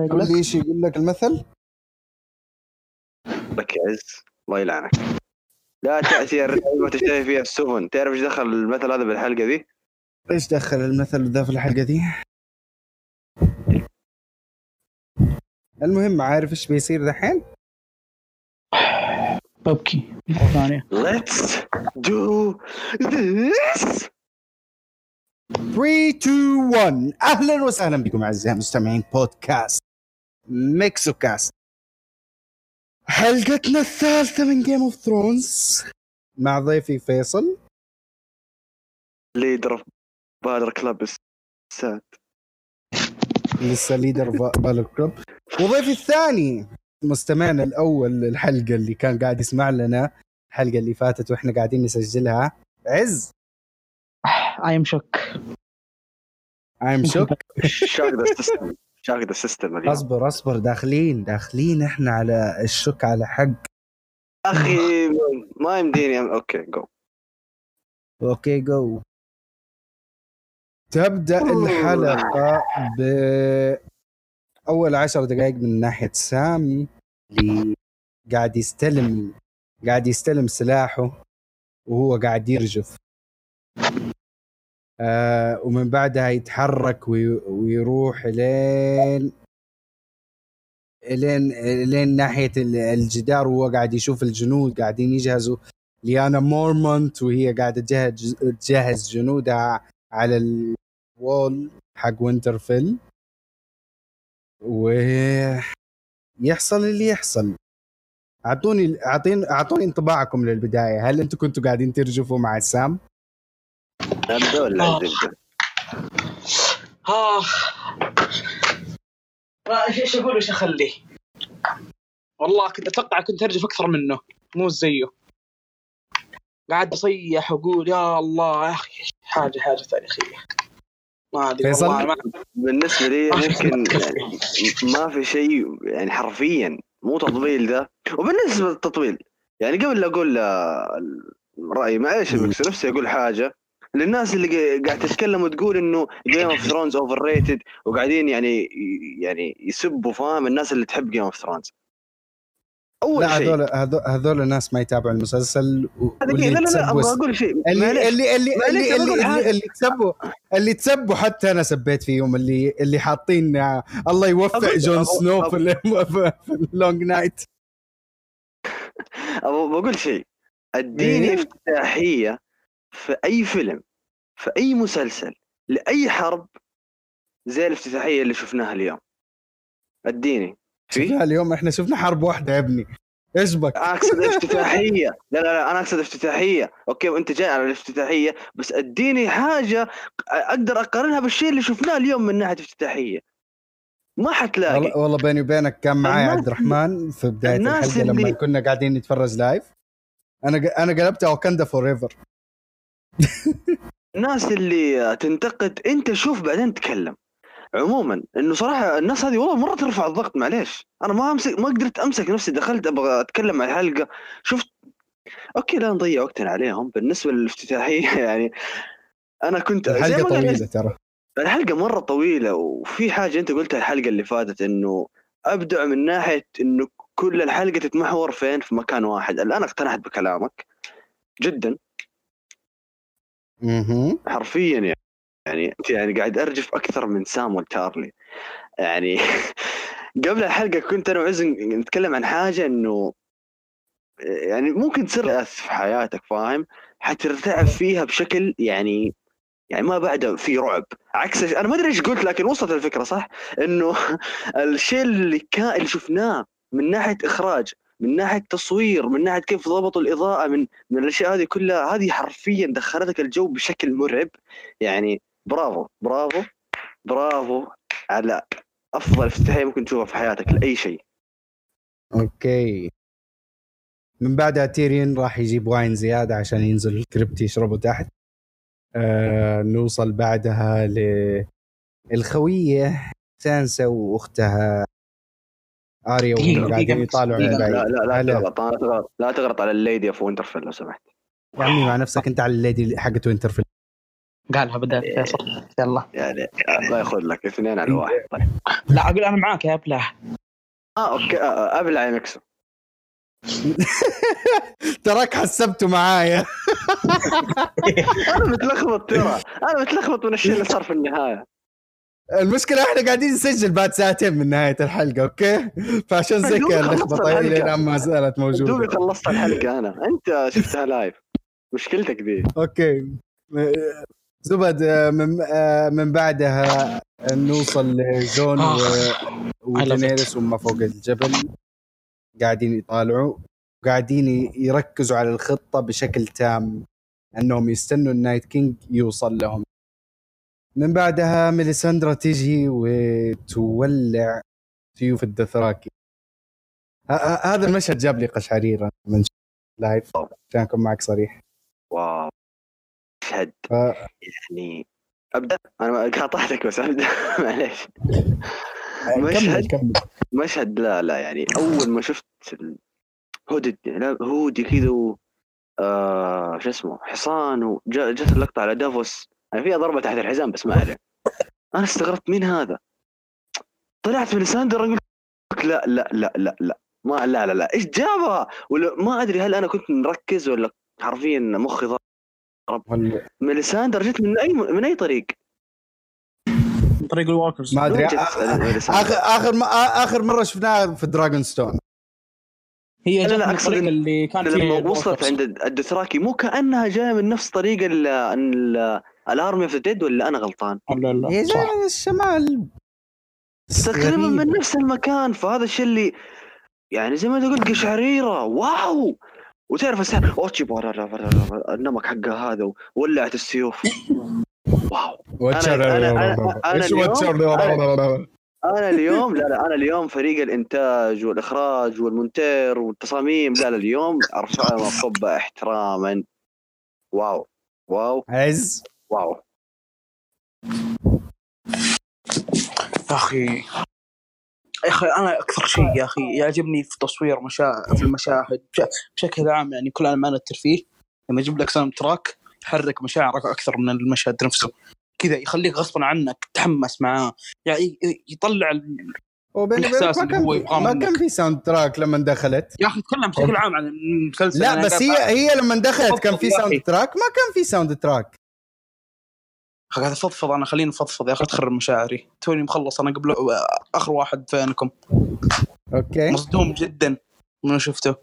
ما يقول كل لك إيش يقول لك المثل؟ عز. الله يلعنك. لا تأتي الرحلة وتشتهي فيها السفن. تعرف إيش دخل المثل هذا بالحلقة ذي؟ إيش دخل المثل ذا في الحلقة دي؟ المهم عارف إيش بيصير دحين؟ ببكي. مرة ثانية. Let's do this. 3 2 1 أهلا وسهلا بكم أعزائي المستمعين. بودكاست ميكسو كاست حلقتنا الثالثة من جيم اوف ثرونز مع ضيفي فيصل. ليدر بادر كلاب الساد لسه ليدر بالر كلوب وضيفي الثاني مستمعنا الأول للحلقة اللي كان قاعد يسمع لنا الحلقة اللي فاتت وإحنا قاعدين نسجلها. عز. اي ام شوك ايم شوك شاك ذا سيستم شاك ذا سيستم اليوم. أصبر أصبر. داخلين داخلين إحنا على الشك على حق. أخي ما يمديني أوكي جو أوكي جو تبدأ الحلقة ب أول عشر دقائق من ناحية سام اللي قاعد يستلم قاعد يستلم سلاحه وهو قاعد يرجف. آه ومن بعدها يتحرك وي ويروح لين لين لين ناحية ال- الجدار وهو قاعد يشوف الجنود قاعدين يجهزوا. ليانا مورمونت وهي قاعدة تجهز تجهز جنودها على ال wall حق وينترفيل. ويحصل اللي يحصل. أعطوني اعطيني أعطوني انطباعكم للبداية. هل أنتم كنتوا قاعدين ترجفوا مع سام؟ ابدا ولا آه. تبدا؟ اخ ما إيش أقول إيش أخليه والله كنت أتوقع كنت أرجف أكثر منه مو زيه قاعد أصيح وأقول يا الله يا أخي حاجة حاجة تاريخية ما أدري فيصل؟ بالنسبة لي ما ممكن أفكر ما في شيء يعني حرفيا مو تطبيل ده وبالنسبة للتطبيل يعني قبل لا أقول آه، رأيي. بس نفسي أقول حاجة للناس اللي قا- قاعد تتكلم وتقول إنه Game of Thrones overrated وقاعدين يعني يعني يسبوا فاهم؟ الناس اللي تحب Game of Thrones أول لا شيء. هذول هذول هذول الناس ما يتابعوا المسلسل واللي لا لا لا أبغى أقول شيء. اللي. اللي اللي اللي اللي. اللي, اللي تسبوا اللي تسبوا حتى أنا سبيت فيهم اللي اللي حاطين آه، الله يوفق جون سنو في ال Long Night أبغى بقول شيء. اديني إيه؟ افتتاحية في أي فيلم في أي مسلسل لأي حرب زي الافتتاحية اللي شفناها اليوم. أديني. في؟ شفنا اليوم؟ إحنا شفنا حرب واحدة يا ابني. إيش بك؟ أقصد افتتاحيه لا لا لا أنا أقصد افتتاحيه okay وأنت جاي على الافتتاحية بس أديني حاجة أقدر أقارنها بالشيء اللي شفناه اليوم من ناحية افتتاحية. ما حتلاقي. والله والله بيني وبينك كان معي عبد الرحمن في بداية الحلقة لما كنا قاعدين نتفرج live أنا أنا قلبتها Wakanda forever الناس اللي تنتقد انت شوف بعدين تكلم عموما إنه صراحة الناس هذه والله مرة ترفع الضغط معليش. أنا ما أمسك ما قدرت أمسك نفسي دخلت أبغى أتكلم عن الحلقة. شفت؟ أوكي لا نضيع وقتنا عليهم. بالنسبة للافتتاحية يعني أنا كنت زي الحلقة طويلة ترى. الحلقة مرة طويلة وفي حاجة أنت قلتها الحلقة اللي فاتت إنه أبدع من ناحية إنه كل الحلقة تتمحور فين؟ في مكان واحد. الآن اقتنعت بكلامك جدا. أها حرفيا يعني. يعني أنت يعني قاعد أرجف أكثر من سام والتارلي يعني قبل الحلقة كنت أنا وعز نتكلم عن حاجة إنه يعني ممكن تصير في حياتك فاهم؟ حترتعب فيها بشكل يعني يعني ما بعده في رعب. عكس أنا ما أدري إيش قلت لكن وصلت الفكرة صح؟ إنه الشيء اللي كان اللي شفناه من ناحية إخراج من ناحية تصوير من ناحية كيف ضبطوا الإضاءة من من الأشياء هذه كلها هذه حرفيا دخلتك الجو بشكل مرعب. يعني برافو برافو برافو على أفضل افتتاحية ممكن تشوفها في حياتك لأي شيء. okay. من بعدها تيريون راح يجيب wine زيادة عشان ينزل ال crypt يشربه تحت. آه نوصل بعدها للخويه سانسا وأختها اريا دقيقة، وهم قاعدين دقيقة، يطالعوا. لا لا لا هلا. تغلط لا تغلط لا تغلط على ال lady of Winterfell لو سمحت. يا عمي مع نفسك انت على ال lady حقت وينترفيل قالها بدأت فيصل. يلا. يعني الله ياخذ لك اثنين على واحد طيب. لا أقول أنا معاك يا أبله. آه okay آه، ابلع يا مكسو تراك حسبته معايا. أنا متلخبط ترى أنا متلخبط من الشيء اللي صار في النهاية. المشكلة إحنا قاعدين نسجل بعد ساعتين من نهاية الحلقة okay؟ فعشان زي دوبي كذا اللخبطه. لين ما زالت دوبي موجوده خلصت الحلقة. أنا أنت شفتها live مشكلتك ذي okay. زبد آه، من آه، من بعدها نوصل لجون و- ودينيريس وهم فوق الجبل. قاعدين يطالعوا. قاعدين ي- يركزوا على الخطة بشكل تام. أنهم يستنوا ال Night King يوصل لهم. من بعدها ميليساندرا تيجي وتولع سيوف الدثراكي. هذا المشهد جاب لي قشعريره من live. عشان اكون معك صريح. wow. مشهد. ف... يعني أبدأ. أنا قاطعتك بس أبدأ. معليش. كمل مشهد. كمل. مشهد. لا لا يعني أول ما شفت هودي هودي كذا آه شو اسمه؟ حصان وجت اللقطة على دافوس. يعني فيها ضربة تحت الحزام بس ما عليه أنا استغربت مين هذا؟ طلعت ميليساندر أقول لك لا لا لا لا لا. ما لا لا لا. إيش جابها؟ ولا ما أدري هل أنا كنت مركز ولا حرفيا مخي ضرب. وال- ميليساندر جت من أي من أي طريق؟ من طريق ال walkers ما أدري. آخر آخر ما آخر مرة شفناها في دراجون ستون هي لا، جت لا، من إن- اللي كان فيه لما وصلت. عند الدثراكي مو كأنها جاية من نفس طريق ال- ال- ال army of the dead ولا أنا غلطان؟ لا لا. جاية من الشمال تقريبا. من نفس المكان فهذا الشيء اللي يعني زي ما تقول قشعريره wow وتعرف السحر اوتشي النمك حقها هذا ولعت السيوف واو أنا اليوم- واتشر أنا اليوم لا لا أنا اليوم فريق الانتاج والاخراج والمونتير والتصاميم لا لا اليوم ارفع لهم القبعة احتراما wow wow عز wow. يا أخي يا أخي أنا أكثر شيء يا أخي يعجبني في تصوير مشا... في المشاهد بش- بشكل عام يعني كل أنواع الترفيه لما يجيب لك soundtrack يحرك مشاعرك أكثر من المشهد نفسه. كذا يخليك غصبا عنك تحمس معاه. يعني يطلع ال... وبيني وبينك الإحساس ما اللي هو كان يبغاه ما. كان في soundtrack لما دخلت يا أخي تكلم بشكل عام عن المسلسل. لا بس هي هي لما دخلت كان في. soundtrack ما كان في soundtrack قاعد افضفض أنا خليني أفضفض يا أخي تخرب مشاعري. توني مخلص أنا قبل آخر واحد فينكم. okay. مصدوم جدا. من شفته.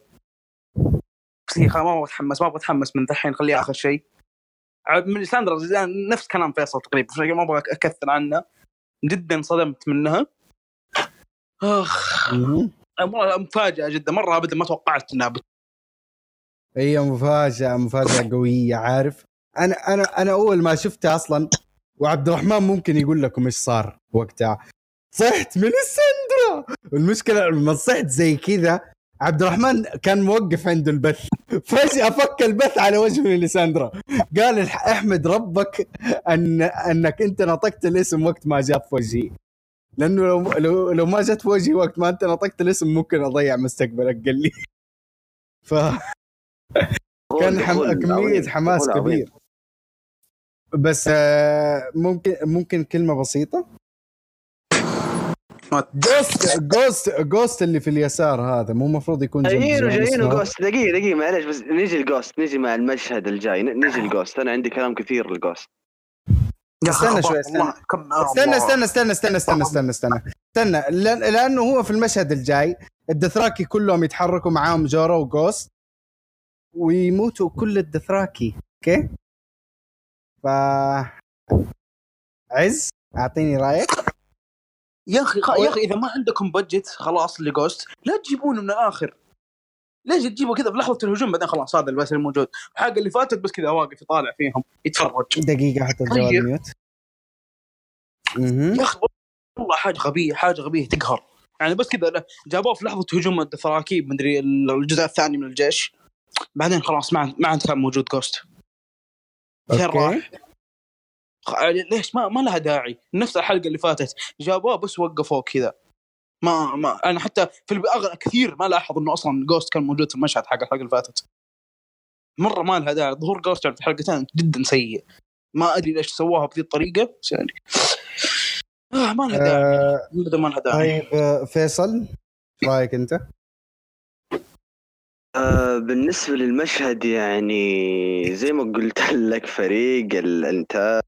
بس ما أبغى أتحمس ما أبغى أتحمس من الحين خليها آخر شيء. ميليساندرا زيدان نفس كلام فيصل تقريبا ما أبغى أكثر عنها جدا انصدمت منها. أخ. مره مفاجأة جدا مرة ابدا ما توقعت إنها بت... هي مفاجأة مفاجأة قوية عارف؟ أنا أنا أنا أول ما شفتها أصلا وعبد الرحمن ممكن يقول لكم إيش صار وقتها. صحت من السندرا المشكلة لما صحت زي كذا عبد الرحمن كان موقف عنده البث. فجأة فك البث على وجه لساندرا قال أحمد ربك أن أنك أنت نطقت الاسم وقت ما جاء في وجهي. لأنه لو لو, لو ما جت في وجهي وقت ما أنت نطقت الاسم ممكن أضيع مستقبلك قال لي. ف كان حم... كمية حماس. كبير. بس آه، ممكن ممكن كلمة بسيطة جوست جوست جوست اللي في اليسار هذا مو المفروض يكون جنب جون سنو؟ وجوست دقيقة دقيقة معلش بس نيجي الجوست نيجي مع المشهد الجاي ن- نيجي الجوست أنا عندي كلام كثير للجوست استنى شوي، استنى. استنى. استنى استنى استنى استنى استنى استنى استنى لأن لأنه هو في المشهد الجاي الدثراكي كلهم يتحركوا معاهم جورا وجوست ويموتوا كل الدثراكي okay ف عز أعطيني رأيك. يا أخي خ... يا أخي إذا ما عندكم budget خلاص لجوست لا تجيبونه من الآخر. ليش تجيبه كذا في لحظة الهجوم بعدين خلاص هذا البس الموجود. الحلقة اللي فاتت بس كذا واقف يطالع فيهم يتفرج. دقيقة حتى الجوال طيب. mute. يا أخي والله حاجة غبية حاجة غبية تقهر. يعني بس كذا جابوه في لحظة هجوم الدثراكي مدري الجزء الثاني من الجيش. بعدين خلاص ما ما عاد كان موجود جوست فين okay. راح؟ ليش ما ما لها داعي. نفس الحلقة اللي فاتت جابوه بس وقفوه كذا. ما ما أنا حتى في الأغ... كثير ما لاحظ إنه أصلا جوست كان موجود في المشهد حق الحلقة اللي فاتت. مرة ما لها داعي. ظهور جوست في الحلقتين جدا سيء. ما أدري ليش سووها بذي الطريقة بس يعني. آه ما لها داعي. آه ما لها داعي. طيب آه، فيصل رأيك أنت؟ آه بالنسبة للمشهد يعني زي ما قلت لك فريق الإنتاج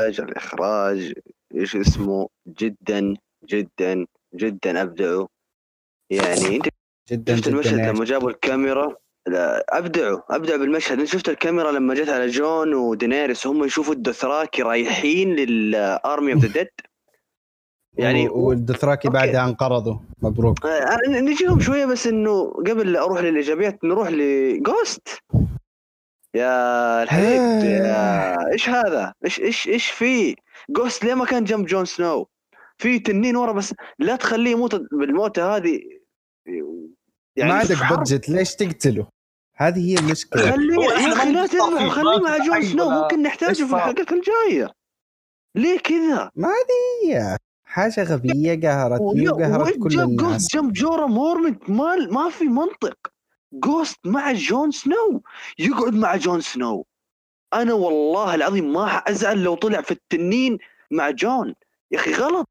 الإخراج إيش اسمه؟ جدا جدا جدا أبدعوا يعني أنت جدا شفت المشهد جدا لما جابوا الكاميرا؟ لا ابدعوا ابدعوا بالمشهد. أنت شفت الكاميرا لما جت على جون ودينيريس؟ هم يشوفوا الدوثراكي رايحين لل army of the dead يعني والدثراكي. بعدها انقرضوا مبروك آه، نجيهم شوية بس إنه قبل أروح للإيجابيات نروح لجوست يا الحبيب يا إيش هذا؟ إيش إيش إيش في؟ جوست ليه ما كان جنب جون سنو؟ في تنين ورا بس لا تخليه يموت بالموتة هذه يعني ما عندك. budget ليش تقتله؟ هذه هي المشكلة خليه يا أخي لا نقدر تذبح فيه، خليه مع جون سنو ممكن نحتاجه في؟ الحلقات الجاية ليه كذا؟ ما هي حاجة غبية قهرتني وقهرت كل الناس. جنب جورا مورمنت ما ما في منطق. جوست مع جون سنو يقعد مع جون سنو أنا والله العظيم ما حأزعل لو طلع في التنين مع جون يا أخي غلط.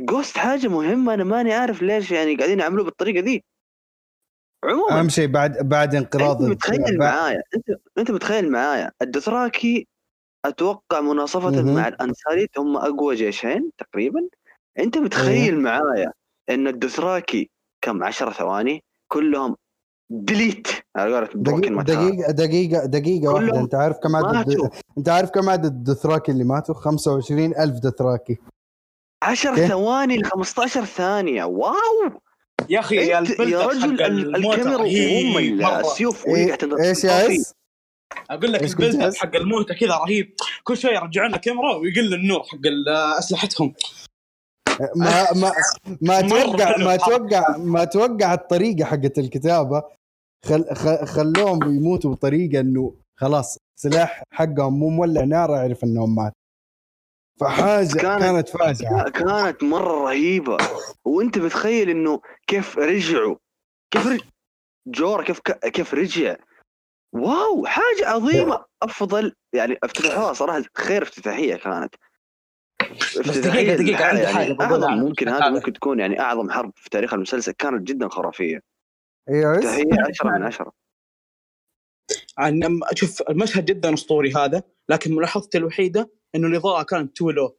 جوست حاجة مهمة أنا ماني عارف ليش يعني قاعدين يعملوه بالطريقة دي. عموما. أهم شيء بعد بعد انقراض أنت متخيل معايا؟ انت أنت متخيل معايا؟ الدثراكي أتوقع مناصفه. مع الانسوليد هم اقوى جيشين تقريبا انت متخيل معايا ان الدثراكي كم 10 ثواني كلهم delete على قولة دقيقة دقيقة دقيقة دقيقة واحدة كلهم انت عارف كم عدد انت عارف كم عدد الدثراكي اللي ماتوا 25 ألف دثراكي 10 كيف؟ ثواني ل 15 ثانية واو يا أخي يا رجل الكاميرا وهم. السيوف إيه إيش يا عز؟ أقول لك عز؟ حق الموتى كذا رهيب. كل شوي يرجعون لك كاميرا ويقل النور حق أسلحتهم. ما ما ما مرة توقع حلو ما الحركة. توقع ما توقع الطريقة حقت الكتابة. خل خ- خلوهم يموتوا بطريقة إنه خلاص سلاح حقهم مو مولع نار أعرف إنهم مات فحاجة كانت- كانت فاجعة. كانت مرة رهيبة. وأنت متخيل إنه كيف رجعوا؟ كيف رج... جورا كيف كيف رجع؟ واو حاجة عظيمة. أفضل يعني افتتحوها صراحة خير افتتاحية كانت. دقيقة- دقيقة، عندي يعني. حاجة بقولها أعظم عن ممكن هذا. ممكن تكون يعني أعظم حرب في تاريخ المسلسل كانت جدا خرافية. عز؟ افتتاحية 10 من 10 عن شوف المشهد جدا أسطوري هذا لكن ملاحظتي الوحيدة إنه الاضاءه كانت تو لو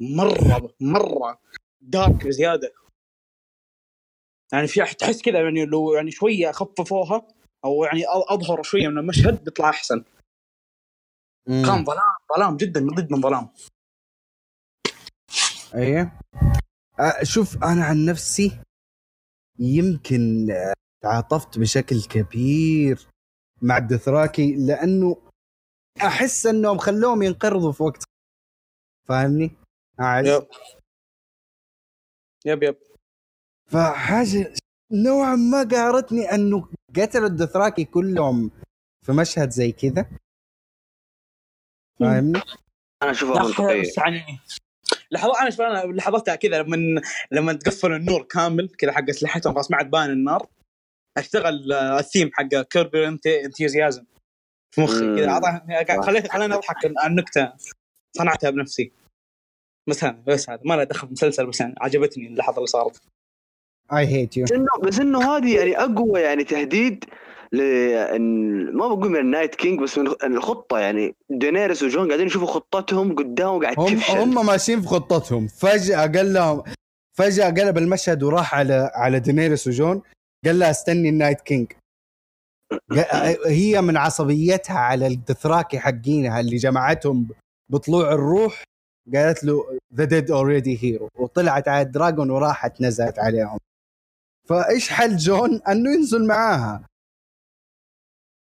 مرة مرة دارك بزياده يعني في تحس كذا يعني لو يعني شوية خففوها أو يعني اظهروا شوية من المشهد بيطلع أحسن مم. كان ظلام ظلام جدا جدا ظلام أيه شوف أنا عن نفسي يمكن آه، تعاطفت بشكل كبير مع الدثراكي لأنه أحس إنهم خلوهم ينقرضوا في وقت فاهمني؟ أعز. يب يب يب فحاجة نوعا ما قهرتني أنه قتلوا الدثراكي كلهم في مشهد زي كذا. فاهمني؟ أنا اشوفها لا، منطقيه بس يعني لحظات أنا شوف أنا لحظتها كذا لما لما تقفل النور كامل كذا حق أسلحتهم خلاص ما عاد بان النار. أشتغل آه، الثيم حق Curb Your Enthusiasm في مخي. كذا. خليت خلاني أضحك على النكتة. صنعتها بنفسي. بس هذا بس هذا. ما له دخل في المسلسل بس يعني عجبتني اللحظة اللي صارت. I hate you بس إنه هذه يعني أقوى يعني تهديد ل ما بقول من ال Night King بس من الخطة يعني. دينيريس وجون قاعدين يشوفوا خطتهم قدام وقاعد هم تفشل. هم ماشيين في خطتهم. فجأة قال لهم فجأة قلب المشهد وراح على على دينيريس وجون قال لها استني ال Night King هي من عصبيتها على الدثراكي حقينها اللي جمعتهم بطلوع الروح. قالت له the dead are already here وطلعت على ال dragon وراحت نزلت عليهم. فايش حل جون؟ انه ينزل معاها.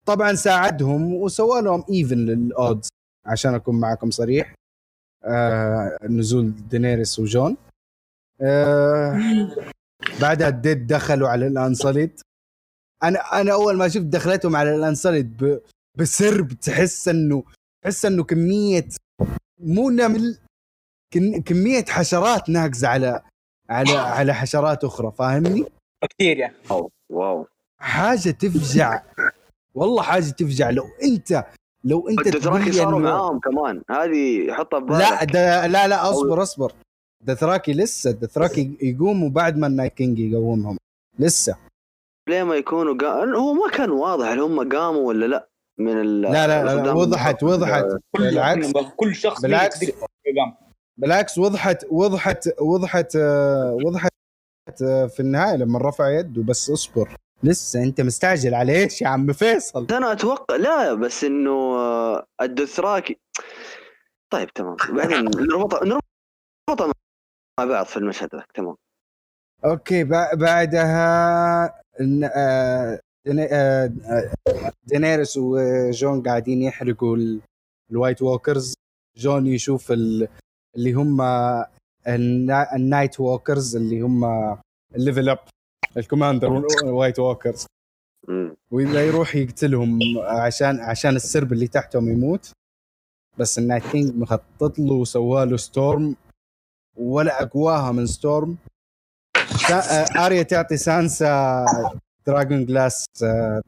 طبعا ساعدهم وسوى لهم even the odds عشان أكون معكم صريح. آه نزول دينيريس وجون. آه بعدها ال dead دخلوا على الانسوليد. أنا أنا أول ما شفت دخلتهم على الانسوليد بسرب تحس إنه تحس إنه كمية مو نمل كمية حشرات ناقزة على على على حشرات أخرى فاهمني؟ بكتيريا واو واو. حاجة تفجع. والله حاجة تفجع. لو أنت لو أنت لي صاروا معاهم كمان. هذه حطها ببالك لا ده لا لا أصبر أصبر. دثراكي لسه دثراكي يقوموا بعد ما ال Night King يقومهم. لسه. ليه ما يكونوا قا... هو ما كان واضح هل هم قاموا ولا لا من ال لا لا, لا, لا وضحت وضحت. بالعكس. كل شخص بالعكس. بالعكس وضحت وضحت وضحت آه، وضحت في النهاية لما رفع يده بس اصبر. لسه انت مستعجل على إيش يا عم فيصل؟ أنا أتوقع لا بس إنه آه، الدوثراكي طيب تمام. بعدين نربط نربط مع بعض في المشهد ذاك تمام. أوكي بع- بعدها آه، آه، دينيرس وجون قاعدين يحرقوا ال- ال White Walkers. جون يشوف ال- اللي هم ال Night Walkers اللي هم ال level up ال commander White Walkers مم. وإذا يروح يقتلهم عشان عشان السرب اللي تحتهم يموت. بس ال Night King مخطط له وسوى له storm ولا أقواها من storm آريا تعطي سانسا dragon glass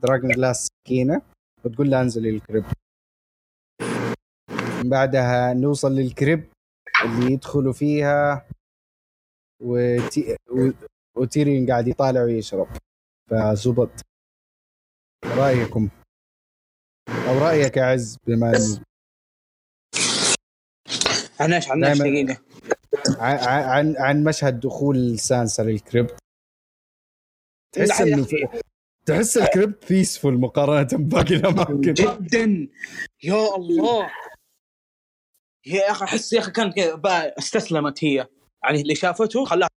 dragon glass سكينة. وتقول لها انزلي ال crypt من بعدها نوصل لل crypt. اللي يدخلوا فيها وتي... و... وتيريون قاعد يطالع ويشرب. فزبط. رأيكم؟ أو رأيك يا عز بما إنه عن إيش؟ عن إيش دايماً- دقيقة؟ عن عن عن مشهد دخول سانسا لل crypt. تحس إنه تحس ال crypt peaceful مقارنة بباقي الأماكن. جدا. يا الله. يا أخي أحس يا أخي كان كذا بقى استسلمت هي. يعني اللي شافته خلاها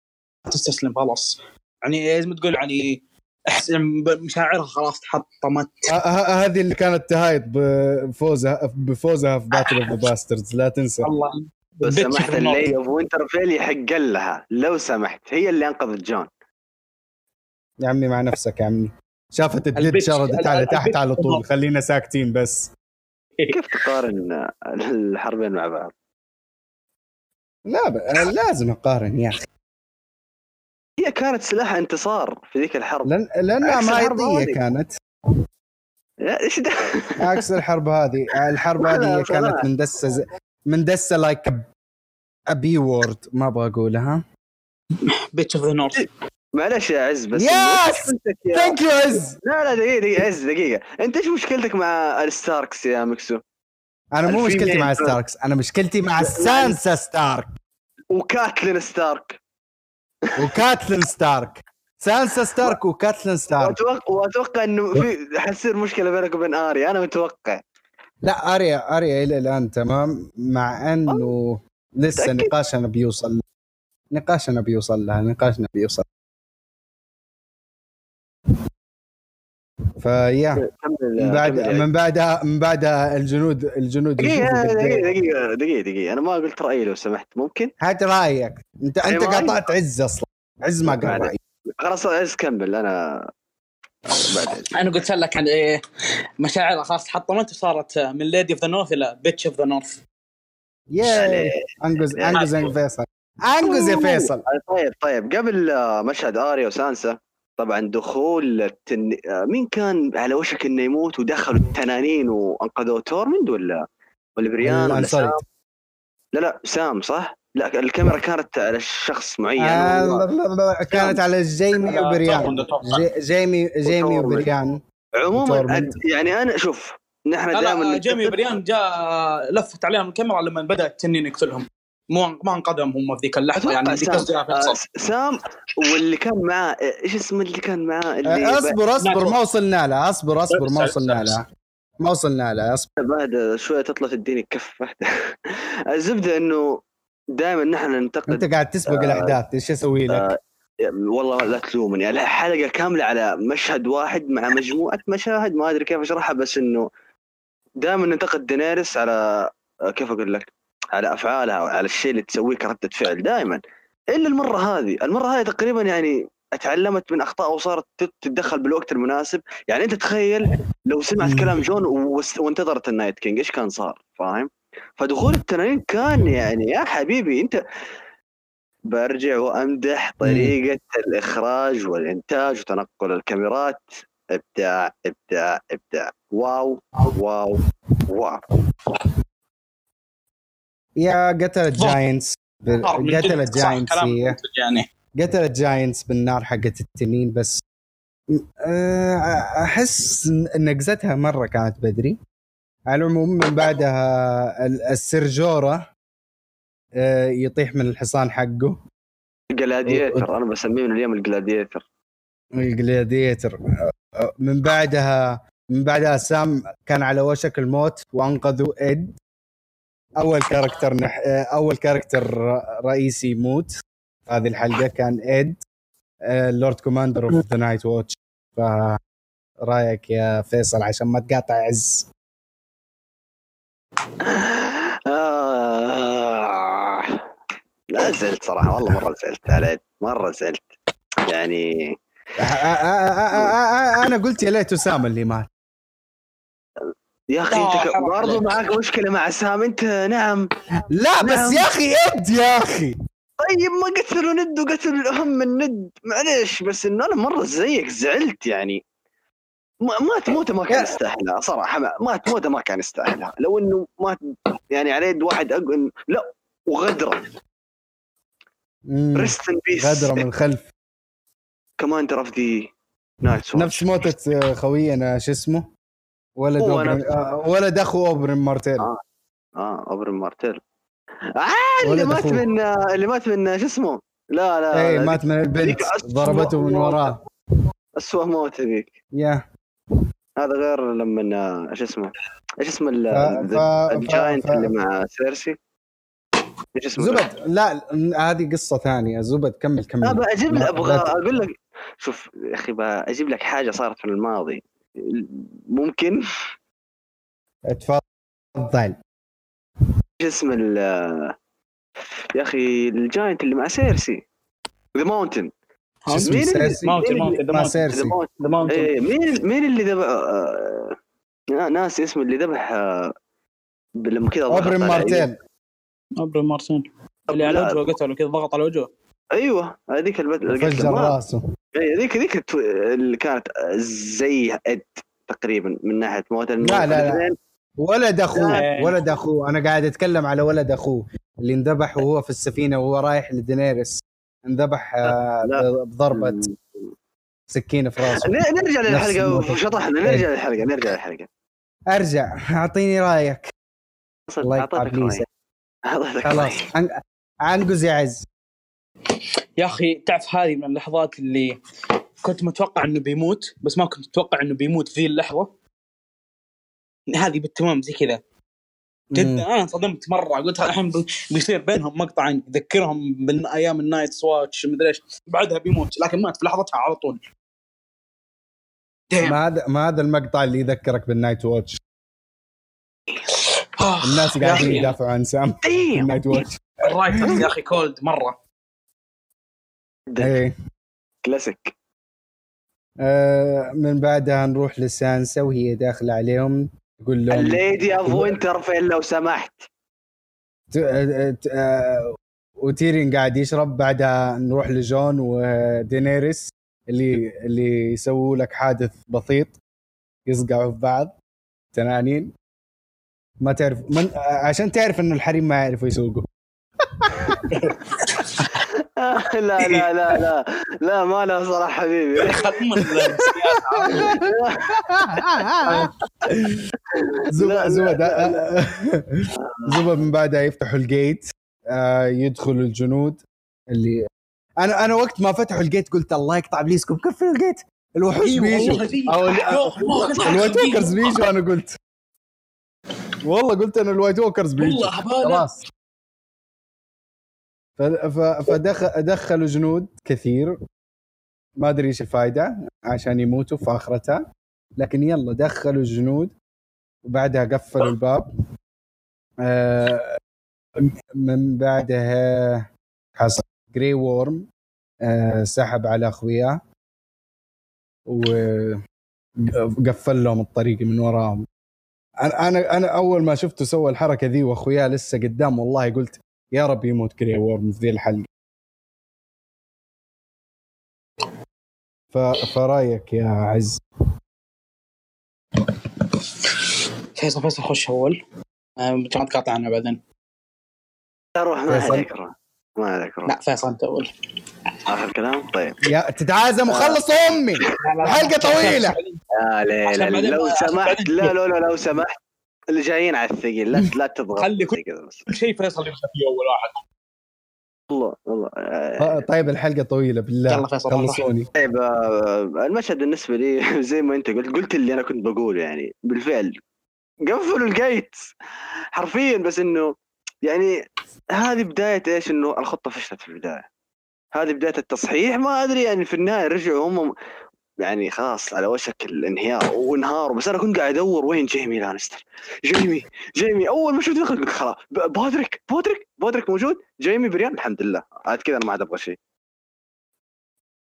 تستسلم خلاص. يعني ما تقول يعني أحس مشاعرها خلاص تحطمت. ه- ه- هذه اللي كانت تهايط بفوزها بفوزها في Battle of the Bastards لا تنسى. الله. bitch سمحت. اللي وينترفيل يحق لها لو سمحت هي اللي أنقذت جون. يا عمي مع نفسك يا عمي. شافت ال dead ال bitch- شردت على تحت على طول. خلينا ساكتين بس. كيف تقارن الحربين مع بعض؟ لا ب... لازم أقارن يا أخي هي كانت سلاح انتصار في ذيك الحرب لأن لأنها هذه. كانت يا إيش ده؟ عكس الحرب هذه الحرب لا، هذه. كانت مندسه ز... مندسه like a B word ما أبغى أقولها bitch of the North معلش يا عز بس يا- thank you عز. لا لا دقيقة دقيقة عز دقيقة. انت إيش مشكلتك مع ال Starks يا مكسو؟ أنا مو مشكلتي مع. Starks أنا مشكلتي مع سانسا ستارك. وكاتلين ستارك. وكاتلين ستارك. سانسا ستارك وكاتلين ستارك. واتوقع وأتوقع إنه في حتصير مشكلة بينك وبين آريا أنا متوقع. لا آريا آريا إلى الآن تمام مع انه لسه؟ نقاشنا بيوصل نقاشنا بيوصل لها نقاشنا بيوصل فيا من بعد يا من بعدها من بعدها الجنود الجنود دقيقة دقيقة. دقيقة دقيقة دقيقة أنا ما قلت رأيي لو سمحت. ممكن؟ هات رأيك. انت أي انت رأي؟ قاطعت عز أصلا. عز ما قال راي خلاص عايز كمل. أنا أنا قلت لك عن إيه مشاعرها خلاص تحطمت وصارت من Lady of the North إلى bitch of the North yay. انقز أنقز يا فيصل. أنقز يا فيصل. طيب طيب. قبل آه، مشهد آريا وسانسا طبعا دخول التن... مين كان على وشك إنه يموت ودخلوا التنانين وانقذوا تورمند ولا ولا بريان ولا. سام؟ لا لا سام صح؟ لا الكاميرا كانت على الشخص معين آه، و- لا، لا، لا، كانت على جيمي وبريان جيمي جيمي. وبريان عموما. أد- يعني أنا شوف نحن لا دائما جيمي بريان جاء لفت عليهم الكاميرا لما بدأ التنين يقتلهم مو ما انقذهم هم في ذيك اللحظة يعني ذيك سام, آه،. سام واللي كان معاه إيش اسمه اللي كان معاه اللي آه، أصبر أصبر. ما وصلنا لها أصبر أصبر ما وصلنا. لها ما وصلنا لها أصبر بعد شوية تطلع تديني كف واحدة الزبدة إنه دائما نحن ننتقد أنت قاعد تسبق الأحداث إيش أسوي لك؟ والله لا تلومني يعني حلقة كاملة على مشهد واحد مع مجموعة مشاهد ما أدري كيف أشرحها بس إنه دائما ننتقد دينيرس على كيف أقول لك على أفعالها وعلى الشيء اللي تسويه كردة فعل دائما. إلا المرة هذه. المرة هذه تقريبا يعني أتعلمت من أخطاء وصارت تت- تتدخل بالوقت المناسب. يعني أنت تخيل لو سمعت. كلام جون وانتظرت ال Night King إيش كان صار؟ فاهم؟ فدخول التنانين كان يعني يا حبيبي أنت برجع وأمدح طريقة الإخراج والإنتاج وتنقل الكاميرات. إبداع إبداع إبداع. wow wow wow. صح giants كلام هي منتج يعني. قتلت giants بالنار حقت التنين بس. أه، أحس نقزتها مرة كانت بدري. على العموم من بعدها ال- ال Ser Jorah أه، يطيح من الحصان حقه. gladiator أنا بسميه من اليوم ال gladiator. ال gladiator. أه، من بعدها من بعدها سام كان على وشك الموت وأنقذوا إد. اول character نح... أه، اول character رئيسي يموت هذه الحلقة كان اد ال Lord Commander of the Night's Watch فرايك يا فيصل عشان ما تقاطع عز آه. لا زعلت صراحة والله مره زعلت عليه مره زعلت يعني أنا قلت يا ليت اسامه اللي مات يا أخي أنت ك- حرام برضو عليك. معك مشكلة مع سام أنت نعم. لا بس نعم. يا أخي اد يا أخي. طيب ما قتلوا ند وقتلوا الأهم من ند. معليش بس انه أنا مرة زيك زعلت يعني. ما ما تموته ما كان يستاهلها صراحة ما- ما تموته ما كان يستاهلها. لو إنه ما يعني على يد واحد أقول لا وغدرة. rest in peace غدرة من الخلف. Commander of the Night نفس موتة آه، خوينا شو اسمه؟ ولد. آه، ولد أخو أوبرين مارتيل آه. آه أوبرين مارتيل آه اللي ولد مات. من اللي مات من شو اسمه؟ لا لا اي لا، مات من البنت ضربته من. وراه. اسوء موت ذيك يا. هذا غير لما آه، إيش اسمه؟ إيش اسم ال giant اللي مع سيرسي؟ إيش اسمه؟ زبد لا هذه قصة ثانية. زبد كمل كمل. بجيب لا، لك أبغى أقول لك شوف يا أخي بجيب لك حاجة صارت في الماضي. ممكن. تفضل إيش اسم ال يا أخي ال giant اللي مع سيرسي. the Mountain شو مين Mountain مين Mountain إيه مين مين اللي ذبح آه، آه، ناس اسمه اللي ذبح آه، لما كذا ضغط أوبرين على- مارتيل ابرم مارسين اللي على وجهه قتله كذا ضغط على وجهه. أيوه هذيك البد... فجر راسه. إيه، هذيك هذيك اللي كانت زي إد تقريبا من ناحية موت لا، لا، لا. الاثنين ولد أخوه. ولد أخوه. أنا قاعد أتكلم على ولد أخوه اللي انذبح وهو في السفينة وهو رايح لدينيرس انذبح آه،. بضربة سكينة في راسه. نرجع للحلقة. شطحنا نرجع للحلقة نرجع للحلقة. أرجع. أعطيني رأيك. الله. أعطيتك خلاص. عنقز يا عز. يا أخي تعرف هذه من اللحظات اللي كنت متوقع إنه بيموت بس ما كنت متوقع إنه بيموت في ذي اللحظة؟ هذه بالتمام زي كذا. جدا. أنا انصدمت مرة قلت الحين بي- بيصير بينهم مقطع يذكرهم بايام ال Night's Watch مدري إيش. بعدها بيموت لكن مات في لحظتها على طول. ما هذا ما هذا المقطع اللي يذكرك بال Night Watch؟ آه، الناس قاعدين يدافعوا عن سام. ال Night's Watch. ال writers يا أخي cold مرة. إيه. كلاسيك. آه من بعدها نروح لسانسا وهي داخله عليهم. تقول لهم ال Lady of Winterfell لو سمحت؟ ت- آه، ت- آه، وتيرين قاعد يشرب بعدها نروح لجون ودينيريس اللي اللي يسووا لك حادث بسيط يصقعوا في بعض تنانين. ما تعرف من عشان تعرف انه الحريم ما يعرفوا يسوقوا. لا لا لا لا لا ما له صراحة حبيبي. زبد لا، زبد لا، زبد من بعدها يفتحوا الجيت آه، يدخلوا الجنود اللي أنا أنا وقت ما فتحوا ال gate قلت الله يقطع ابليسكم قفلوا ال gate. الوحوش أيوة بيجوا. أو ال White Walkers بيجوا أنا قلت. والله قلت أنا ال White Walkers بيجوا. خلاص. ف- ف- فدخل دخلوا جنود كثير. ما أدري إيش الفائده عشان يموتوا في اخرتها لكن يلا دخلوا الجنود وبعدها قفلوا الباب. آه، من بعدها حصل جري وورم آه، سحب على أخوياه وقفل لهم الطريق من وراهم. أنا أنا أول ما شفته سوى الحركة ذي وأخوياه لسه قدام والله قلت يا رب يموت جري وورم في ذي الحلقة ف... فرأيك يا عز. فيصل فيصل خش أول. آه، بتقعد تقاطع عنه بعدين. أروح ما عليك ما عليك روح. لا فيصل أنت أول. اخر كلام طيب. يا تتعازم وخلص أمي. الحلقة طويلة. يا ليل لو سمحت لا لا لا لو سمحت اللي جايين على الثقيل لا لا تضغط خلي كل- شيء فيصل يبدا فيه أول واحد. والله والله آه، طيب الحلقة طويلة بالله. يلا فيصل، خلصوني. طيب آه، المشهد بالنسبة لي زي ما انت قلت قلت اللي أنا كنت بقوله يعني بالفعل. قفلوا ال gate. حرفيا بس إنه يعني هذه بداية إيش؟ إنه الخطة فشلت في البداية. هذه بداية التصحيح. ما أدري يعني في النهاية رجعوا هم يعني خلاص على وشك الانهيار وانهاروا بس أنا كنت قاعد أدور وين جيمي لانستر. جيمي جيمي أول ما شفت دخل قلت خلاص بودريك بودريك بودريك موجود؟ جيمي بريان؟ الحمد لله. عاد كذا أنا ما عاد أبغى شيء.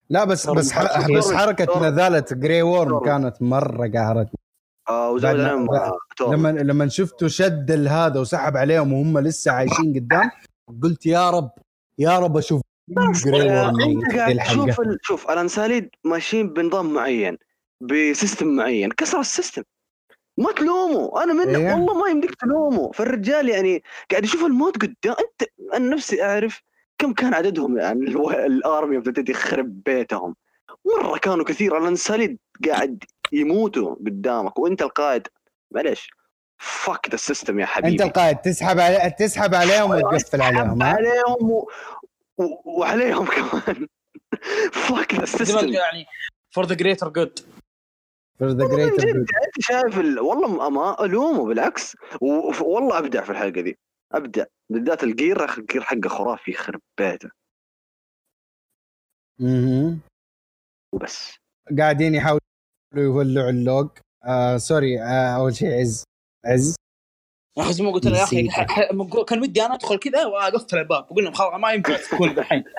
لا بس بس بس حركة نذالة جري وورم كانت مرة قهرتني. آه وزود بعد ما- عليهم بعد- آه،. لما لما شفته شد هذا وسحب عليهم وهم لسه عايشين قدام قلت يا رب يا رب أشوف جري وورم أنت في قاعد الحلقة تشوف ال- شوف ال Unsullied ماشيين بنظام معين ب system معين كسر ال system. ما تلومه أنا منك إيه. والله ما يمديك تلومه فالرجال يعني قاعد يشوف الموت قدام. أنت أنا نفسي أعرف كم كان عددهم يعني الو- ال army ابتدت يخرب بيتهم. مرة كانوا كثير. ال Unsullied قاعد يموتوا قدامك وأنت القائد. معليش. فك ذا ال system يا حبيبي. انت القائد. تسحب علي... تسحب عليهم وتقفل عليهم عليهم و... و... وعليهم كمان. فك ذا ال system يعني for the greater good for the والله من greater جد good. انت شايف ال... والله ما- ألومه بالعكس. و... والله أبدع في الحلقة دي. أبدع. بالذات ال gear أخي ال gear حقه خرافي يخرب بيته مهم. وبس. قاعدين يحاولوا يولعوا ال log آه sorry آه أول شيء عز. عز. أخي زي ما قلت لك يا أخي كان ودي أنا أدخل كذا واقفل الباب لهم خلاص ما ينفع تكون الحين.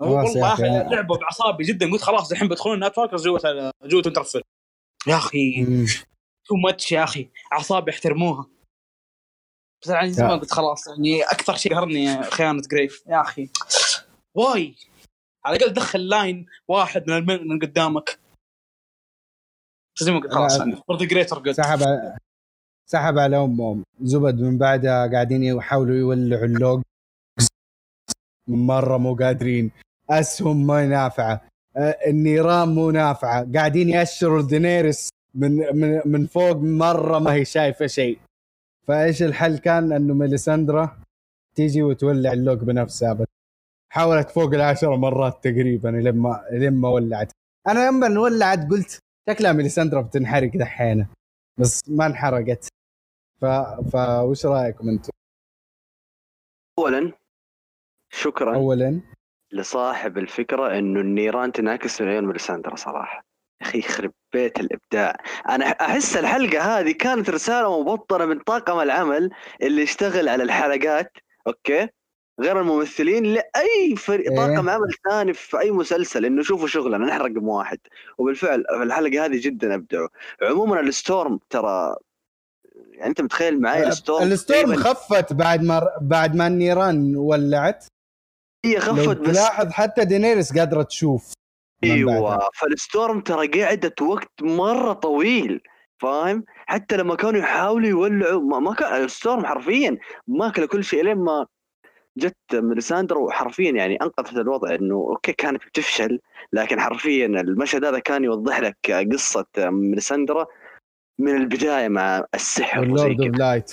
والله. أخي. لعبوا باعصابي جدا. قلت خلاص الحين بيدخلون white walkers جوة جوة وينترفيل. يا أخي. too much يا أخي. أعصابي احترموها بس يعني زي ما. قلت خلاص يعني أكثر شيء قهرني خيانة جريف. يا أخي. واي. على الأقل دخل line واحد من من قدامك. زي ما قلت خلاص لا. for the greater good سحب سحب على امهم زبد من بعدها قاعدين يحاولوا يولعوا ال log مرة مو قادرين. أسهم ما نافعة. آه، النيران مو نافعة. قاعدين يأشروا دينيرس من من من فوق. مرة ما هي شايفة شيء. فإيش الحل كان؟ انه ميليساندرا تيجي وتولع ال log بنفسها. بس حاولت فوق العشر مرات تقريبا لما لما ولعت. أنا لما ولعت قلت شكلها ميليساندرا بتنحرق دحينة بس ما انحرقت. ف... فوش رأيكم أنتم؟ اولا شكرا اولا. لصاحب الفكرة إنه النيران تنعكس من عيون ميليساندرا صراحة. أخي يخرب بيت الإبداع. أنا أحس الحلقة هذه كانت رسالة مبطنة من طاقم العمل اللي يشتغل على الحلقات أوكي؟ غير الممثلين لأي فريق إيه. طاقم عمل ثاني في أي مسلسل إنه شوفوا شغلنا نحن رقم واحد. وبالفعل في الحلقة هذه جدا أبدعوا. عموما ال storm ترى يعني أنت متخيل معي ال storm؟ ال storm خفت بعد ما بعد ما النيران ولعت. هي خفت بس تلاحظ حتى دينيرس قادرة تشوف أيوه. فال storm ترى قعدت وقت مرة طويل فاهم؟ حتى لما كانوا يحاولوا يولعوا ما, ما كان ال storm حرفيا ماكلة كل شيء لين ما جت ميليساندرا وحرفيا يعني أنقذت الوضع إنه أوكي كانت بتفشل لكن حرفيا المشهد هذا كان يوضح لك قصة ميليساندرا من البداية مع السحر وال Lord of Light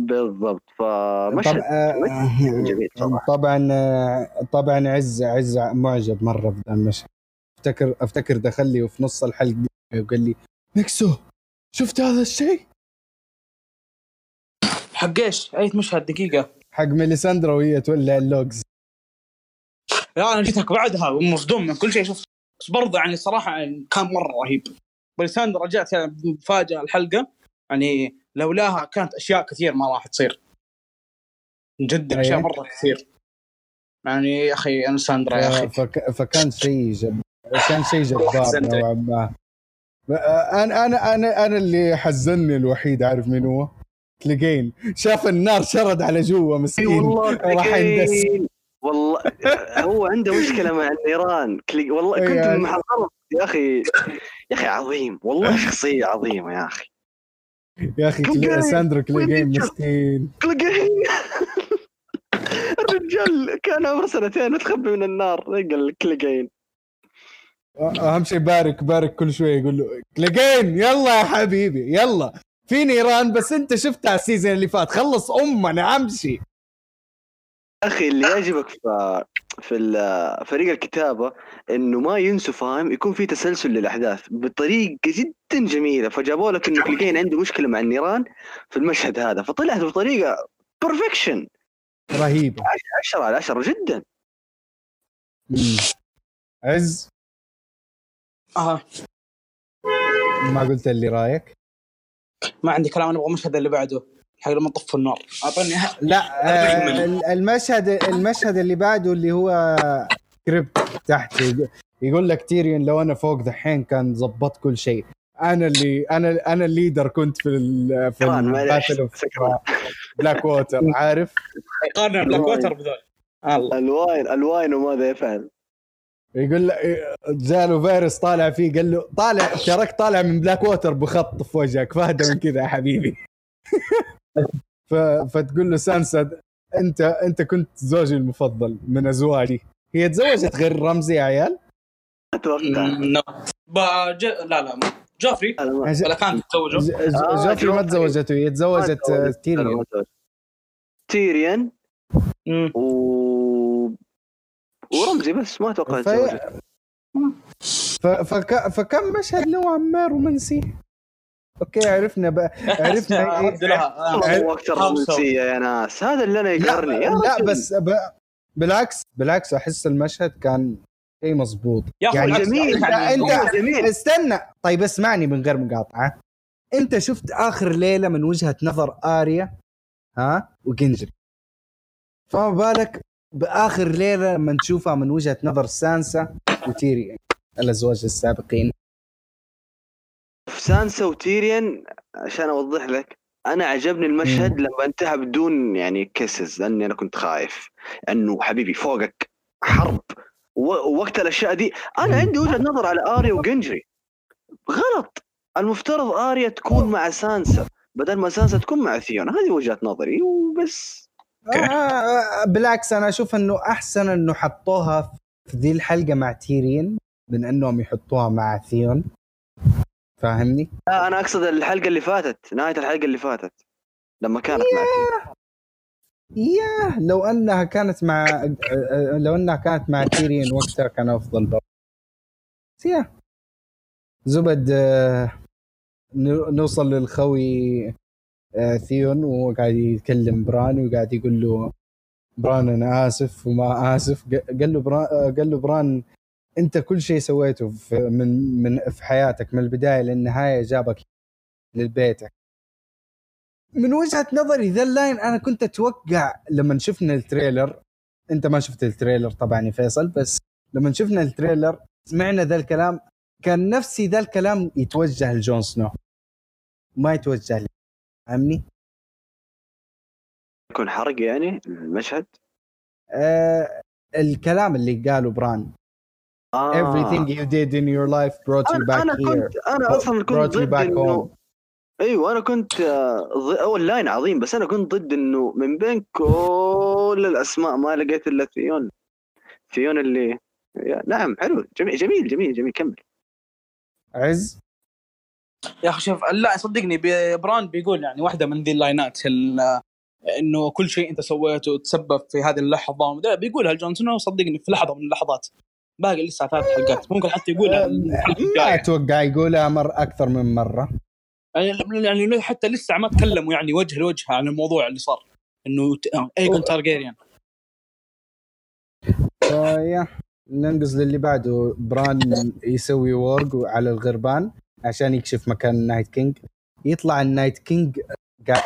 بالضبط فمشهد جميل صراحة. طبعا طبعا عز عز معجب مرة بذا المشهد. أفتكر أفتكر دخل لي وفي نص الحلقة وقال لي نكسو شفت هذا الشيء؟ حق إيش؟ أي مشهد دقيقة. حق ميليساندرا وهي تولع ال logs لا أنا جيتك بعدها ومصدوم من كل شيء شفت بس برضه يعني صراحة يعني كان مرة رهيب بلساندر رجعت يعني مفاجأة الحلقة يعني لولاها كانت أشياء كثير ما راح تصير جدا أشياء أيه. مرة كثير يعني يا أخي أنا ساندرا يا أخي فك... فكان شيء جب... كان شيء جبار. نوعا ما أنا أنا أنا أنا اللي حزني الوحيد عارف مين هو؟ تلقين. شاف النار شرد على جوا مسكين. والله راح يندس. والله هو عنده مشكلة مع النيران كلي والله كنت يعني. محضر يا أخي يا أخي عظيم. والله شخصية عظيمة يا أخي. يا أخي كلي... ساندرو كليجين مسكين. كليجين الرجال كان عمره سنتين متخبي من النار. قال كليجين أهم شيء بارك بارك كل شوي يقول له كليجين يلا يا حبيبي يلا. في نيران بس انت شفتها ال season اللي فات. خلص امنا امشي أخي اللي يعجبك في في فريق الكتابة إنه ما ينسوا فاهم يكون في تسلسل للأحداث بطريقة جدا جميلة. فجابوا لك إنه كليجين عنده مشكلة مع النيران في المشهد هذا. فطلعت بطريقة perfection رهيبة. 10 على 10 جدا. عز. آه. ما قلت اللي رايك؟ ما عندي كلام أنا أبغى المشهد اللي بعده حق لما طفوا النار. أعطيني ه- لا آه المشهد المشهد اللي بعده اللي هو crypt تحت يق- يقول لك تيريون لو أنا فوق دحين كان زبط كل شيء. أنا اللي أنا أنا ال leader كنت في ال في ال battle. بلاك ووتر عارف؟ قارن بلاك ووتر بذول ال wine ال wine وماذا يفعل؟ يقول له جاله فيروس طالع فيه قال له طالع تراك طالع من بلاك ووتر بخط في وجهك فهدى من كذا يا حبيبي. ف... فتقول له سانسا أنت أنت كنت زوجي المفضل من أزواجي. هي تزوجت غير رمزي يا عيال؟ أتوقع. لا لا جوفري. ولا كانت ج- آه، جوفري ما. تزوجته هي تزوجت آه، تيريان. مم. و ورمزي بس ما أتوقع في- تزوجت ف... فك... فكم مشهد نوعا ما رومانسي أوكي عرفنا بقى عرفنا رد لها آه. أكثر رومانسية يا ناس. هذا اللي أنا يقهرني. لا, لا. بس ب... بالعكس بالعكس أحس المشهد كان شيء مظبوط. يا أخي يعني جميل. يعني والله جميل استنى. طيب اسمعني من غير مقاطعة. أنت شفت آخر ليلة من وجهة نظر آريا ها وجنجري. فما بالك بآخر ليلة لما نشوفها من وجهة نظر سانسا وتيريون الازواج السابقين. سانسا وتيريان عشان أوضح لك أنا عجبني المشهد لما انتهى بدون يعني kisses لأني أنا كنت خايف انه حبيبي فوقك حرب. ووقت الأشياء دي أنا عندي وجهة نظر على آريا وجندري. غلط. المفترض آريا تكون مع سانسا بدل ما سانسا تكون مع ثيون هذه وجهة نظري وبس. آه بالعكس أنا أشوف إنه أحسن إنه حطوها في ذي الحلقة مع تيرين من إنهم يحطوها مع ثيون. فاهمني؟ لا أنا أقصد الحلقة اللي فاتت نهاية الحلقة اللي فاتت لما كانت مع ثيون ياه لو إنها كانت مع آه، لو إنها كانت مع تيرين وقتها كان أفضل برضه. بس يا زبد آه، نو- نوصل للخوي آه، ثيون وهو قاعد يتكلم بران وقاعد يقول له بران أنا آسف وما آسف. قال له بران قال له بران أنت كل شيء سويته في من من في حياتك من البداية للنهاية جابك لبيتك من وجهة نظري ذا ال line أنا كنت أتوقع لما شفنا ال trailer أنت ما شفت ال trailer طبعا يا فيصل بس لما شفنا ال trailer سمعنا ذا الكلام كان نفسي ذا الكلام يتوجه لجون سنو. ما يتوجه لي فاهمني؟ يكون حرق يعني المشهد؟ آه الكلام اللي قاله بران. آه. everything you did in your life brought you back أنا here. كنت أنا أصلا كنت brought you ضد back home. أيوه أنا كنت آه، أول line عظيم بس أنا كنت ضد إنه من بين كل الأسماء ما لقيت إلا ثيون ثيون اللي يا- نعم حلو جميل جميل جميل جميل كمل. عز؟ يا أخي شوف لا صدقني بي- بران بيقول يعني واحدة من ذي اللاينات ال- إنه كل شيء أنت سويته تسبب في هذه اللحظة بيقولها لجون سنو صدقني في لحظة من اللحظات. باقي لسه ثلاث حلقات. ممكن حتى يقولها الحلقة ما. أتوقع يقولها مر أكثر من مرة. يعني يعني حتى لسه ما تكلموا يعني وجه لوجه عن الموضوع اللي صار إنه آه، ايجون تارجيريان. فيا ننقز للي بعده. بران يسوي warg على الغربان. عشان يكشف مكان النايت كينج. يطلع النايت كينج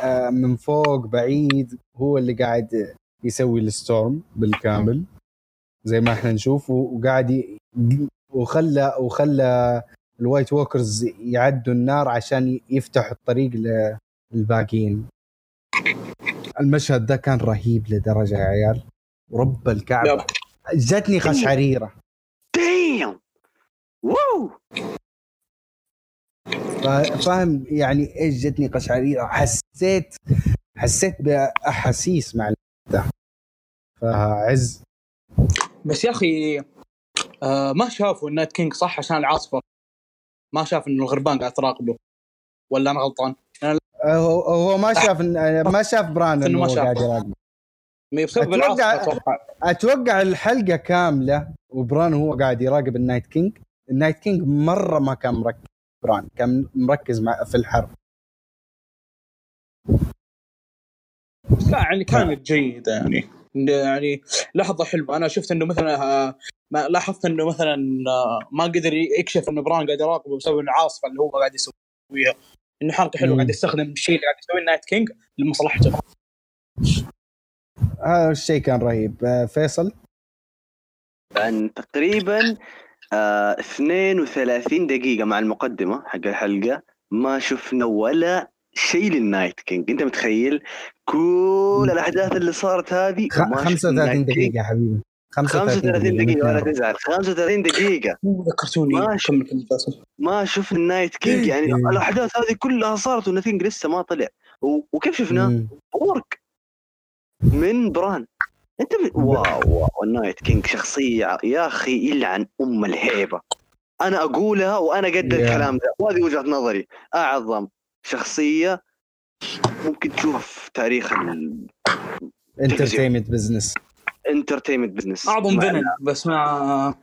آه، من فوق بعيد هو اللي قاعد يسوي ال storm بالكامل. زي ما إحنا نشوف وقاعد ي- وخلى وخلى الوايت ووكرز يعدوا النار عشان يفتحوا الطريق للباقيين. المشهد ده كان رهيب لدرجة يا عيال. ورب الكعبة. جتني قشعريره damn wow فاهم يعني إيش جتني قشعريره حسيت حسيت بأحاسيس مع ده فعز. بس يا أخي آه ما شافوا النايت كينج صح عشان العاصفة؟ ما شاف انه الغربان قاعد تراقبه؟ ولا أنا غلطان؟ هو هو ما شاف إن- ما شاف بران إنه ما هو شافه. قاعد يراقبه بسبب أتوقع- العاصفة أتوقع. أتوقع الحلقة كاملة وبران هو قاعد يراقب النايت كينج. النايت كينج مرة ما كان مركز. بران كان مركز مع في الحرب. لا يعني كانت جيده يعني. يعني لحظة حلوة. أنا شفت إنه مثلا آه، ما لاحظت إنه مثلا آه، ما قدر يكشف إنه بران قاعد يراقبه بسبب العاصفه اللي هو قاعد يسويها. إنه حركة حلوة. قاعد يستخدم الشيء اللي قاعد يسويه النايت كينج لمصلحته. هذا الشيء كان رهيب. آه، فيصل؟ عن تقريبا آه 32 دقيقة مع المقدمة حق الحلقة. ما شفنا ولا شيء للنايت كينج. أنت متخيل كل الأحداث اللي صارت هذه؟ خ- وما شفنا 35 النايت كينج. دقيقة يا حبيبي 35 دقيقة ولا تزعل. 35 دقيقة. كمل فيصل ما شفنا النايت كينج. يعني إيه. الأحداث هذه كلها صارت والنايت كينج لسه ما طلع. و- وكيف شفناه؟ warg من بران. أنت ب... wow wow النايت كينج شخصية يا أخي يلعن أم الهيبة. أنا أقولها وأنا قد. الكلام ده. وهذه وجهة نظري. أعظم شخصية ممكن تشوف في تاريخ entertainment business ال entertainment business أعظم villain بس مع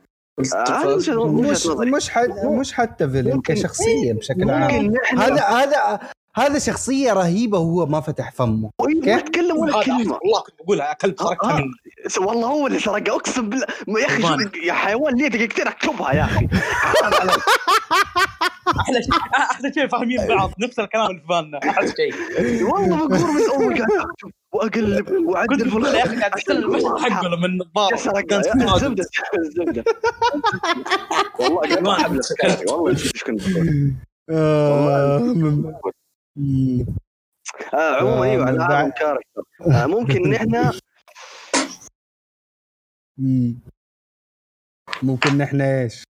وجهة مش. مش حت مش حتى villain كشخصية بشكل عام. ممكن نحن هذا هذا هذا شخصية رهيبة وهو ما فتح فمه. ما يتكلم ولا كلمة. والله كنت بقولها كلب سرقتها آه. مني. والله هو اللي سرقها. أقسم بالله. يا أخي والله. شو- يا حيوان ليه دقيقتين أكتبها يا أخي. أحلى شيء أحلى شيء فاهمين بعض. نفس الكلام اللي في بالنا. أحلى شيء. والله مقهور من أول قاعد وأقلب وأعدل في يا أخي قاعد أستنى المشهد حقه لما النظارة. الزبدة الزبدة. والله قاعد ما السكرتي، والله إيش كنت بقول آه،. آه عموما آه، أيوه عالم كاركتر آه ممكن نحن مم. ممكن نحن إيش؟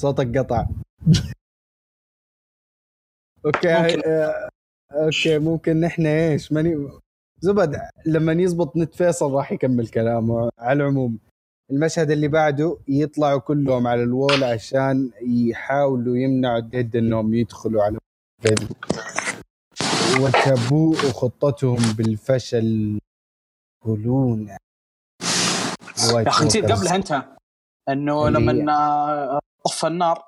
صوتك قطع أوكي ممكن. آه، أوكي ممكن نحن إيش؟ ماني زبد لما يزبط نت فيصل راح يكمل كلامه على العموم المشهد اللي بعده يطلعوا كلهم على الوول عشان يحاولوا يمنعوا الديد إنهم يدخلوا على الفيلم وتبوء خطتهم بالفشل. يقولون. يا أخي نسيت قبلها أنت إنه هي- لما آه، طفى النار.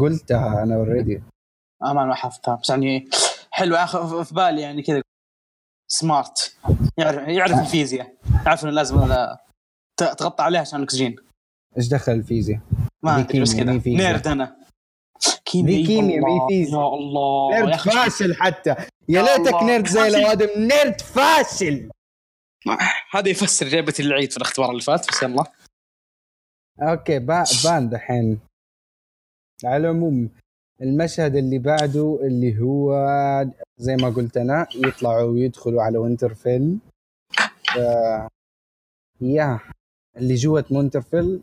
قلتها أنا already آه ما حفظتها بس يعني حلو في بالي يعني كذا. smart يعرف يعرف الفيزياء. يعرف إنه لازم تغطى عليها عشان الأكسجين. إيش دخل الفيزياء؟ ما أدري بس كذا. فيزياء. nerd أنا. كيمياء كيمياء، مي الله، فيزياء. يا الله nerd فاشل حتى. يا ليتك. nerd زي. الأوادم. nerd فاشل. هذا يفسر جايبه العيد في الاختبار اللي فات بس يلا. okay با- بان دحين على العموم المشهد اللي بعده اللي هو زي ما قلت أنا يطلعوا ويدخلوا على وينترفيل. ف... يا اللي جوة وينترفيل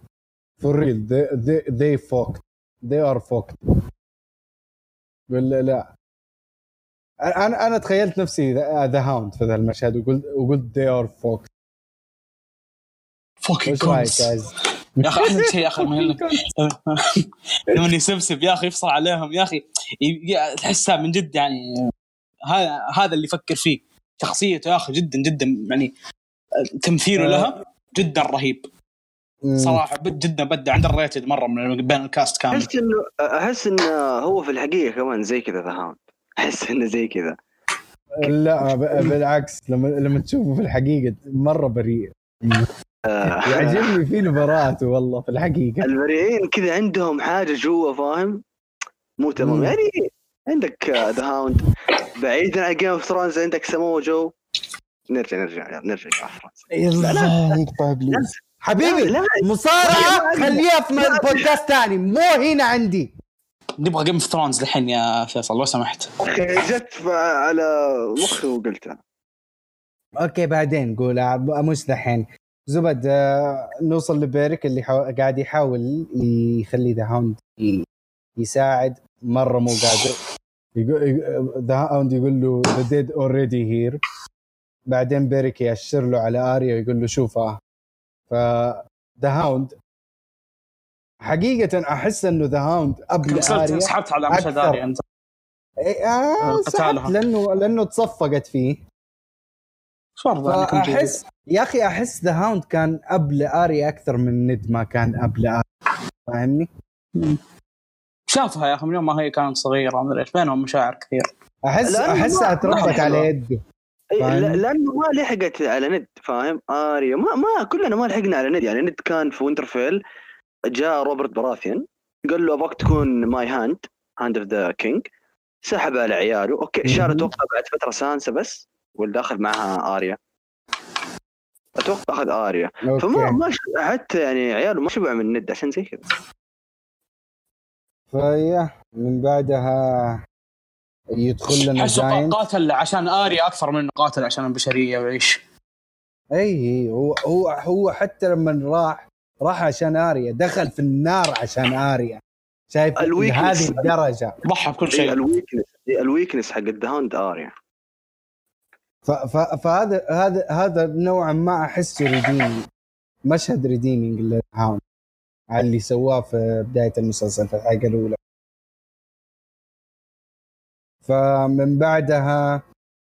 for real they, they fucked. They are fucked. ولا لا. أنا أنا تخيلت نفسي ذا هاوند في ذا المشهد وقلت وقلت they are fucked. fucking cunts يا أخي احسن شيء يا أخي لما- لما يسبسب يا أخي يفصل عليهم يا أخي تحسها من جد يعني هذا هذا اللي يفكر فيه. شخصيته يا أخي جدا جدا يعني تمثيله آه. لها جدا رهيب. صراحة بد- جدا بدع underrated مرة من بين الكاست كامل. أحس إنه أحس إنه هو في الحقيقة كمان زي كذا the Hound أحس إنه زي كذا. لا بالعكس لما لما تشوفه في الحقيقة مرة بريء. آه. يعجبني فيه براءته والله في الحقيقة. البريئين كذا عندهم حاجة جوا فاهم؟ مو تمام. يعني عندك the Hound بعيدا عن Game of Thrones عندك سمو جو نرجع نرجع نرجع جيم اوف ثرونز الله يقطع ابليس حبيبي لا مصارعة خليها في بودكاست ثاني مو هنا عندي. نبغى Game of Thrones الحين يا فيصل لو سمحت. أخي جت على مخي وقلتها أوكي بعدين قول. مش دحين. زبد آه، نوصل لبيريك اللي حو... قاعد يحاول يخلي the Hound يساعد. مرة مو قادر. يقول the Hound يقول له the dead already here بعدين بيريك يأشر له على آريا ويقول له شوف آه ف the Hound حقيقة أحس إنه the Hound قبل اريا سحبت على مشهد أكثر. اريا أنت إيه، آه قتالها. سحبت لأنه لأنه تصفقت فيه. فاحس يا أخي أحس the Hound كان قبل اريا أكثر من ند ما كان قبل اريا فاهمني؟ شافها يا أخي من يوم ما هي كانت صغيرة ما أدري إيش بينهم مشاعر كثير احس أحسها تربت على. يده لأنه ما لحقت على ند فاهم؟ آريا ما ما كلنا ما لحقنا على ند يعني ند كان في وينترفيل جاء روبرت براثيان قال له أبغاك تكون my hand, hand of the king سحب على عياله. أوكي مهم. أتوقع بعد فترة سانسا بس ولا اخذ معها آريا. أتوقع أخذ آريا. فما ما حتى يعني عياله ما شبع من ند عشان زي كذا. فيا من بعدها يدخل لنا giant قاتل عشان اريا أكثر منه قاتل عشان البشرية وإيش؟ إي هو هو هو حتى لما راح راح عشان آريا دخل في النار عشان آريا. شايف. لهذه الدرجة. ضحى بكل شيء. ال weakness ال weakness حق ال the Hound آريا. فهذا هذا هذا نوعا ما احسه redeeming مشهد redeeming لل Hound على اللي سواه في بداية المسلسل في الحلقة الأولى. فمن بعدها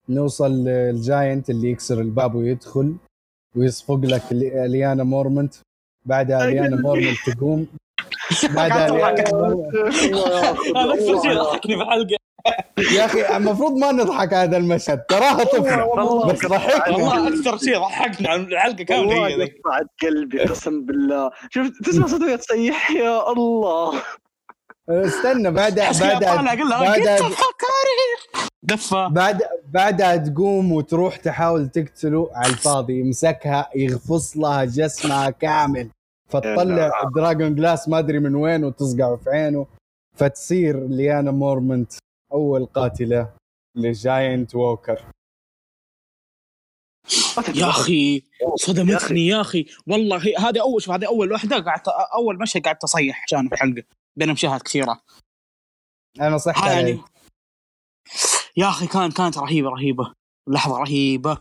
نوصل لل giant اللي يكسر الباب ويدخل ويصفق لك لي- ليانا مورمنت. بعدها ليانا مورمنت تقوم. بعدها ليانا مورمنت. هذا أكثر شيء ضحكني في الحلقة يا أخي المفروض ما نضحك على هذا المشهد تراها طفله بس ضحكنا والله أكثر شيء ضحكنا عن الحلقة كاملة هي والله ذي. قطعت قلبي قسم بالله. شفت تسمع صوت وهي تصيح يا الله. استنى بعدها قلت فكري دفة. بعد بعدها تقوم وتروح تحاول تقتله على الفاضي يمسكها يغفص لها جسمها كامل. فتطلع dragon glass ما أدري من وين وتصقعه في عينه. فتصير ليانا مورمنت أول قاتلة ل giant walker. يا أخي صدمتني يا أخي. والله هي- هذه اول شوف هذه أول واحدة قعدت أول مشهد قعدت اصيح عشان في الحلقة بين مشاهد كثيرة. أنا صحت يعني يا أخي كان كانت رهيبة رهيبة. لحظة رهيبة.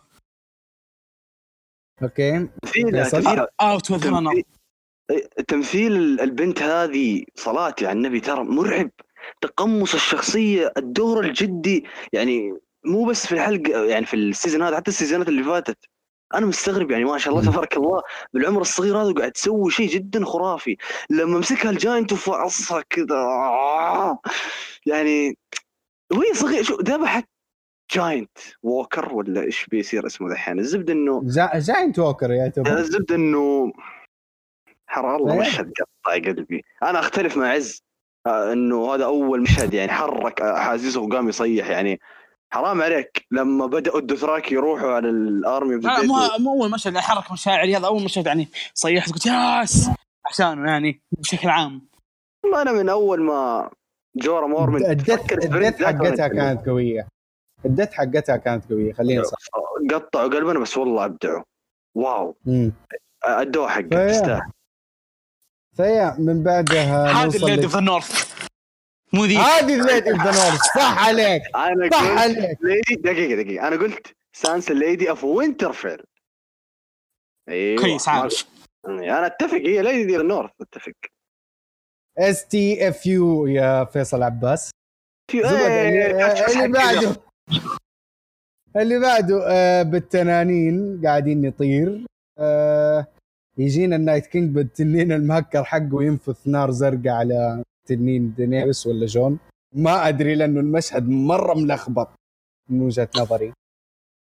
أوكي. out of تمثيل. تمثيل. البنت هذه صلاتي على النبي ترى مرعب. تقمص الشخصية الدور الجدي يعني مو بس في الحلقة يعني في ال season هذا حتى ال seasonات اللي فاتت. أنا مستغرب يعني ما شاء الله. تبارك الله بالعمر الصغير هذا قاعد تسوي شيء جدا خرافي. لما مسكها ال giant وفعصها كذا آه. يعني وهي صغير؟ شو ذبحت giant walker ولا إيش بيصير اسمه دحين الزبدة إنه جا... giant walker يعتبر الزبدة إنه حرام الله إيه. مشهد قطع قلبي. أنا أختلف مع عز آه، إنه هذا أول مشهد يعني حرك أحاسيسه وقام يصيح يعني. حرام عليك. لما بدأوا الدوثراكي يروحوا على الأرمي اوف لا مو مو أول مشهد حرك مشاعري هذا أول مشهد يعني صيحت قلت ياس! عشانه يعني بشكل عام. والله أنا من أول ما جورا مورمن الدث الدث حقتها كانت قوية. الدث حقتها كانت قوية خلينا صح قطعوا قلبنا بس والله أبدعوا. wow. ادوها حقه فيا. تستاهل. فيا من بعدها ال lady لل- of the north مو ذي هذه ليدي اوف ذا نورث صح عليك أنا صح عليك. lady دقيقة دقيقة. أنا قلت سانسا lady of Winterfell أيوه. كويس عارف أنا أتفق هي ليدي دي النورث أتفق. STFU يا فيصل عباس. إيه، اللي, بعده. اللي بعده آه بالتنانين قاعدين نطير. آه يجينا ال Night King بالتنين المهكر حقه ينفث نار زرقاء على تنين دينيريس ولا جون؟ ما أدري لأنه المشهد مرة ملخبط من وجهة نظري.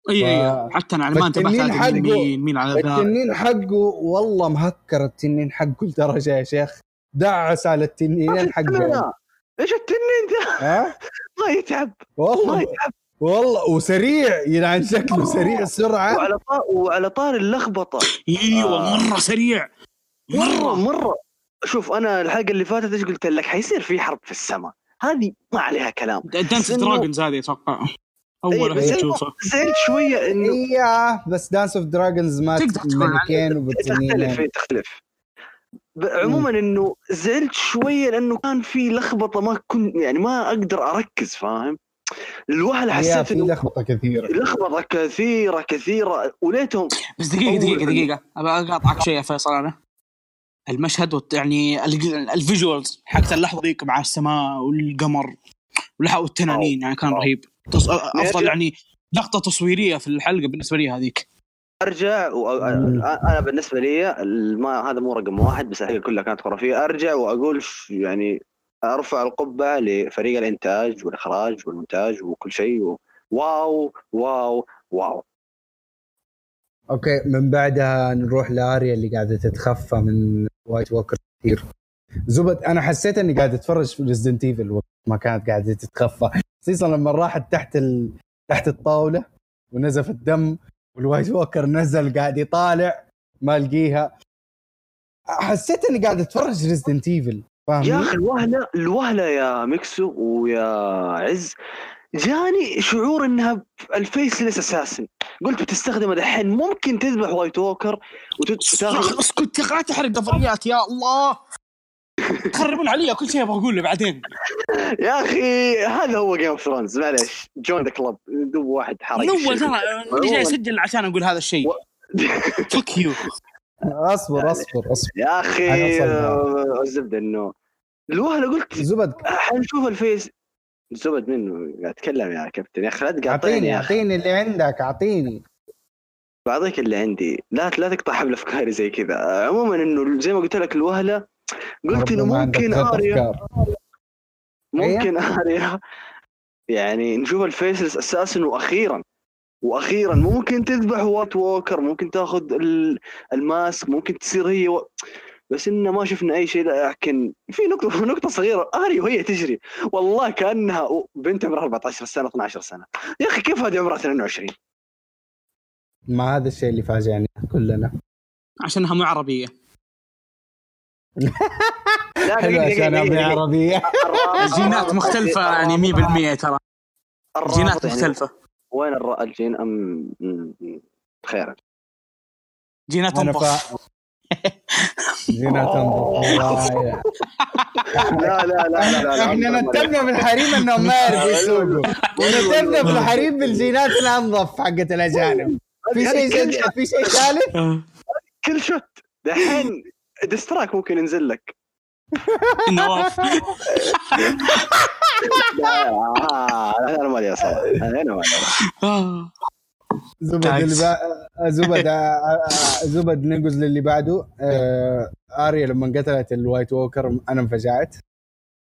إي ف- اي حتى أنا ما انتبهت حقه- مين مين على البنات التنين حقه والله مهكر التنين حقه لدرجة يا شيخ. دعس على ما التنينين في حقه؟ التنين. إيش التنين ده؟ ها؟ ما يتعب. ما والله يتعب. والله وسريع يلعن شكله سريع السرعة. وعلى طار وعلى طار اللخبطة. أيوه. مرة سريع. مرة مرة. مرة. شوف أنا الحلقة اللي فاتت إيش قلت لك؟ حيصير في حرب في السماء. هذه ما عليها كلام. dance dragons هذه أتوقع. أول إيه، زعلت شوية إنه إيه بس dance of dragons مات تقدر تختلف إيه، تختلف. عموما إنه زعلت شوية لأنه كان في لخبطة ما كنت يعني ما أقدر أركز فاهم؟ الوهله حسيت في إنه لخبطة كثيرة. لخبطة كثيرة كثيرة وليتهم بس دقيقة دقيقة دقيقة. ابى أقاطعك شوية يا فيصل أنا. المشهد يعني ال- الفيجوالز حقت اللحظة ذيك مع السماء والقمر والتنانين يعني كان. رهيب. تص... أفضل يعني لقطة تصويرية في الحلقة بالنسبة لي هذيك. أرجع و... أنا بالنسبة لي ما هذا مو رقم واحد بس الحلقة كلها كانت خرافية. أرجع وأقول يعني أرفع القبعة لفريق الإنتاج والإخراج والمونتاج وكل شيء و... wow wow wow. okay من بعدها نروح لآريا اللي قاعدة تتخفى من White Walker كثير. زبد أنا حسيت إني قاعد أتفرج في Resident Evil وقت ما كانت قاعدة تتخفى. خصيصا لما راحت تحت ال... تحت الطاولة ونزف الدم وال White Walker نزل قاعد يطالع ما لقيها. حسيت إني قاعد أتفرج Resident Evil فاهم يا أخي الوهلة الوهلة يا ميكسو ويا عز. جاني شعور إنها ال Faceless أساسا. قلت بتستخدمه دحين. ممكن تذبح White Walker وتاخذ اسكت يا أخي لا تحرق نظريات يا الله. تخربون علي كل شيء أبغى أقوله بعدين. يا أخي هذا هو جيم اوف ثرونز معليش. جوين ذا كلب دوب واحد حرق من أول. ترى جاي اسجل عشان أقول هذا الشيء. فك يو أصبر أصبر أصبر. يا أخي أنا آه، الزبده إنه. الوهله قلت زبد. حنشوف الفيس. زبد منه قاعد أتكلم يا كابتن. يا أخي لا تقاطعني أعطيني أعطيني اللي عندك أعطيني. بعطيك اللي عندي. لا لا تقطع حبل أفكاري زي كذا. عموما إنه زي ما قلت لك الوهلة قلت إنه ممكن آريا. أفكار. ممكن آريا. يعني نشوف ال Faceless أساسا وأخيرا. وأخيرا ممكن تذبح White Walker ممكن تاخذ ال- ال mask ممكن تصير هي و... بس إنه ما شفنا أي شيء لكن في نقطة نقطة صغيرة. آري وهي تجري. والله كأنها بنت عمرها 14 سنة 12 سنة. يا أخي كيف هذه عمرها 22 ما هذا الشيء اللي فاجأنا كلنا. عشانها مو عربية. لا حلو دقيقة- عشان دقيقة- ابني دقيقة. عربية. الجينات مختلفة يعني 100% ترى. الجينات يعني مختلفة. وين الر- الجين ام م- م- خير. جينات أنا تنظف والله. لا لا لا لا, لا إحنا نتبنا بالحريم انهم ما يعرفوا يسوقوا ونتبنا بالحريم بالجينات الانظف حقت الاجانب في شيء في شيء ثالث كل شوت دحين ديستراك ممكن ينزل لك النواف لا آه، أنا مالي أصلا أنا مالي آه. زبد اللي. زبد آه، آه، زبد ننقز للي بعده. آه، آريا لما قتلت الوايت ووكر أنا انفجعت.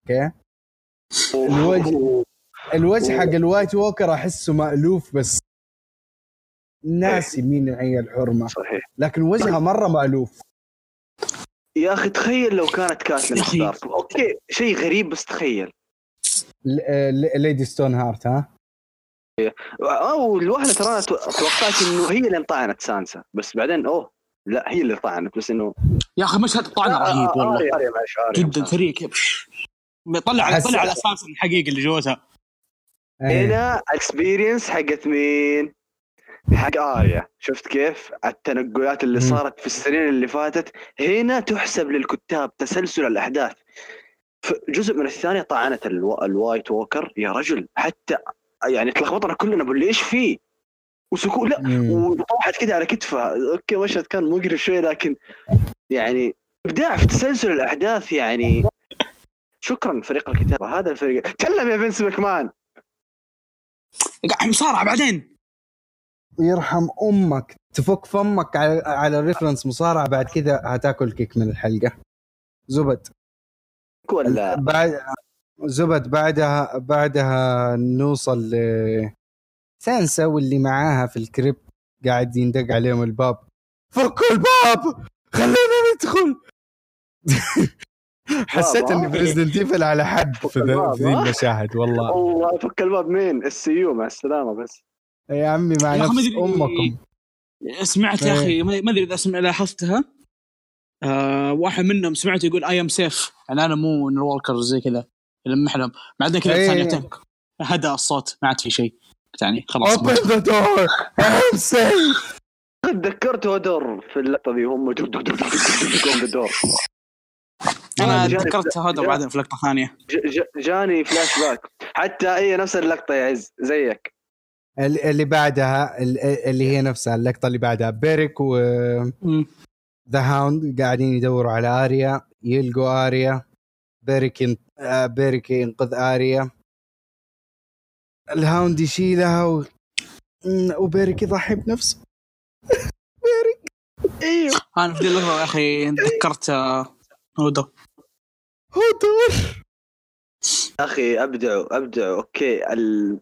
okay؟ الوجه الوجه حق ال White Walker أحسه مألوف بس ناسي مين هي الحرمة. صحيح. لكن وجهها مرة مألوف. يا أخي تخيل لو كانت. ستارك okay شيء غريب بس تخيل. آه، Lady Stoneheart ها؟ أو الوهله ترى توقعت إنه هي اللي انطعنت سانسا بس بعدين أوه لا هي اللي طعنت بس إنه يا أخي مشهد الطعنة آه، رهيب آه، والله آريا- آريا معلش، آريا جدا. ثري كيف طلع طلع على أساس الحقيقي اللي جوتها إيه. هنا اكسبيرينس حقت مين؟ حق آريا شفت كيف؟ التنقلات اللي. صارت في السنين اللي فاتت هنا تحسب للكتاب تسلسل الأحداث جزء من الثانية طعنت ألو... الوايت ووكر يا رجل حتى يعني تلخبطنا كلنا بقول إيش فيه؟ وسكون لا. وطاحت كده على كتفها. أوكي مشهد كان مقرف شوي لكن يعني إبداع في تسلسل الأحداث يعني. شكرا فريق الكتابة هذا الفريق. تكلم يا فينس ماكمان قاعد مصارعة بعدين. يرحم أمك تفك فمك على على ال reference مصارعة بعد كذا هتاكل كيك من الحلقة. زبد. ولا؟ بعد زبد بعدها بعدها نوصل ل سانسا واللي معاها في ال crypt قاعد يندق عليهم الباب. فكوا الباب! خلينا ندخل! حسيت إني في Resident Evil على حد في ذي المشاهد والله. والله فك الباب. مين؟ ال see you مع السلامة بس. يا عمي مع يا نفس أمكم. سمعت يا أخي ما ما أدري إذا سمع لاحظتها. آه واحد منهم سمعته يقول I am safe يعني أنا مو walker زي كذا. يلمح لهم بعدين كذا ثانيتين هدأ الصوت ما عاد في شيء يعني خلاص open the door تذكرت هودور في اللقطه ذي هم hold the door أنا تذكرت هذا بعدين في لقطه ثانية جاني فلاش باك حتى هي نفس اللقطه يا عز زيك اللي بعدها اللي هي نفسها اللقطه اللي بعدها بيريك و The Hound قاعدين يدوروا على اريا يلقوا اريا بيريك. آه، بيريك ينقذ اريا ال Hound يشيلها و... وبيريك يضحي بنفسه. إيوه. أنا في دي اللقطه يا أخي تذكرت آه، هودور. هودور أخي أبدعوا أبدعوا. okay ال...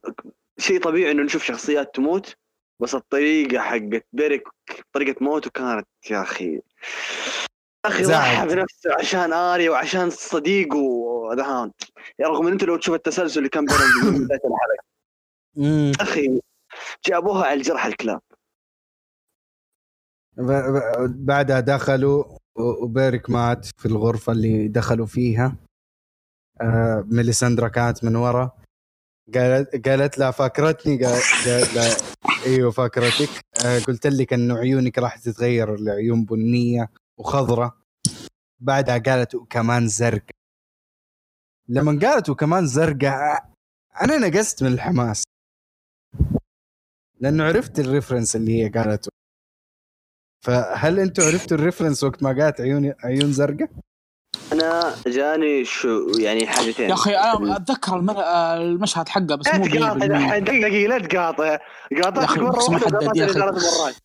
شيء طبيعي إنه نشوف شخصيات تموت بس الطريقة حقت بيريك طريقة موته كانت يا أخي أخي. ضحى بنفسه عشان اريا وعشان صديقه The Hound. رغم إن أنت لو تشوف التسلسل اللي كان بينهم من بداية الحلقة. أخي جابوها على الجرح الكلاب. بعدها دخلوا و- وبيريك مات في الغرفة اللي دخلوا فيها. آه ميليسندرا كانت من ورا. قالت قالت لها فاكرتني. قال- قالت لها إيوه فاكرتك. آه قلت لك انه عيونك راح تتغير لعيون بنية. وخضرة. بعدها قالت وكمان زرقاء. لما قالت وكمان زرقاء أنا نقصت من الحماس. لأنه عرفت ال reference اللي هي قالته. فهل أنتم عرفتوا ال reference وقت ما قالت عيون عيون زرقاء؟ أنا جاني شو يعني حاجتين. يا أخي أنا أتذكر المشهد حقه بس مو لا تقاطع 100%. دحين دقيقة لا تقاطع. قاطعتك أخي. ثلاث مرات.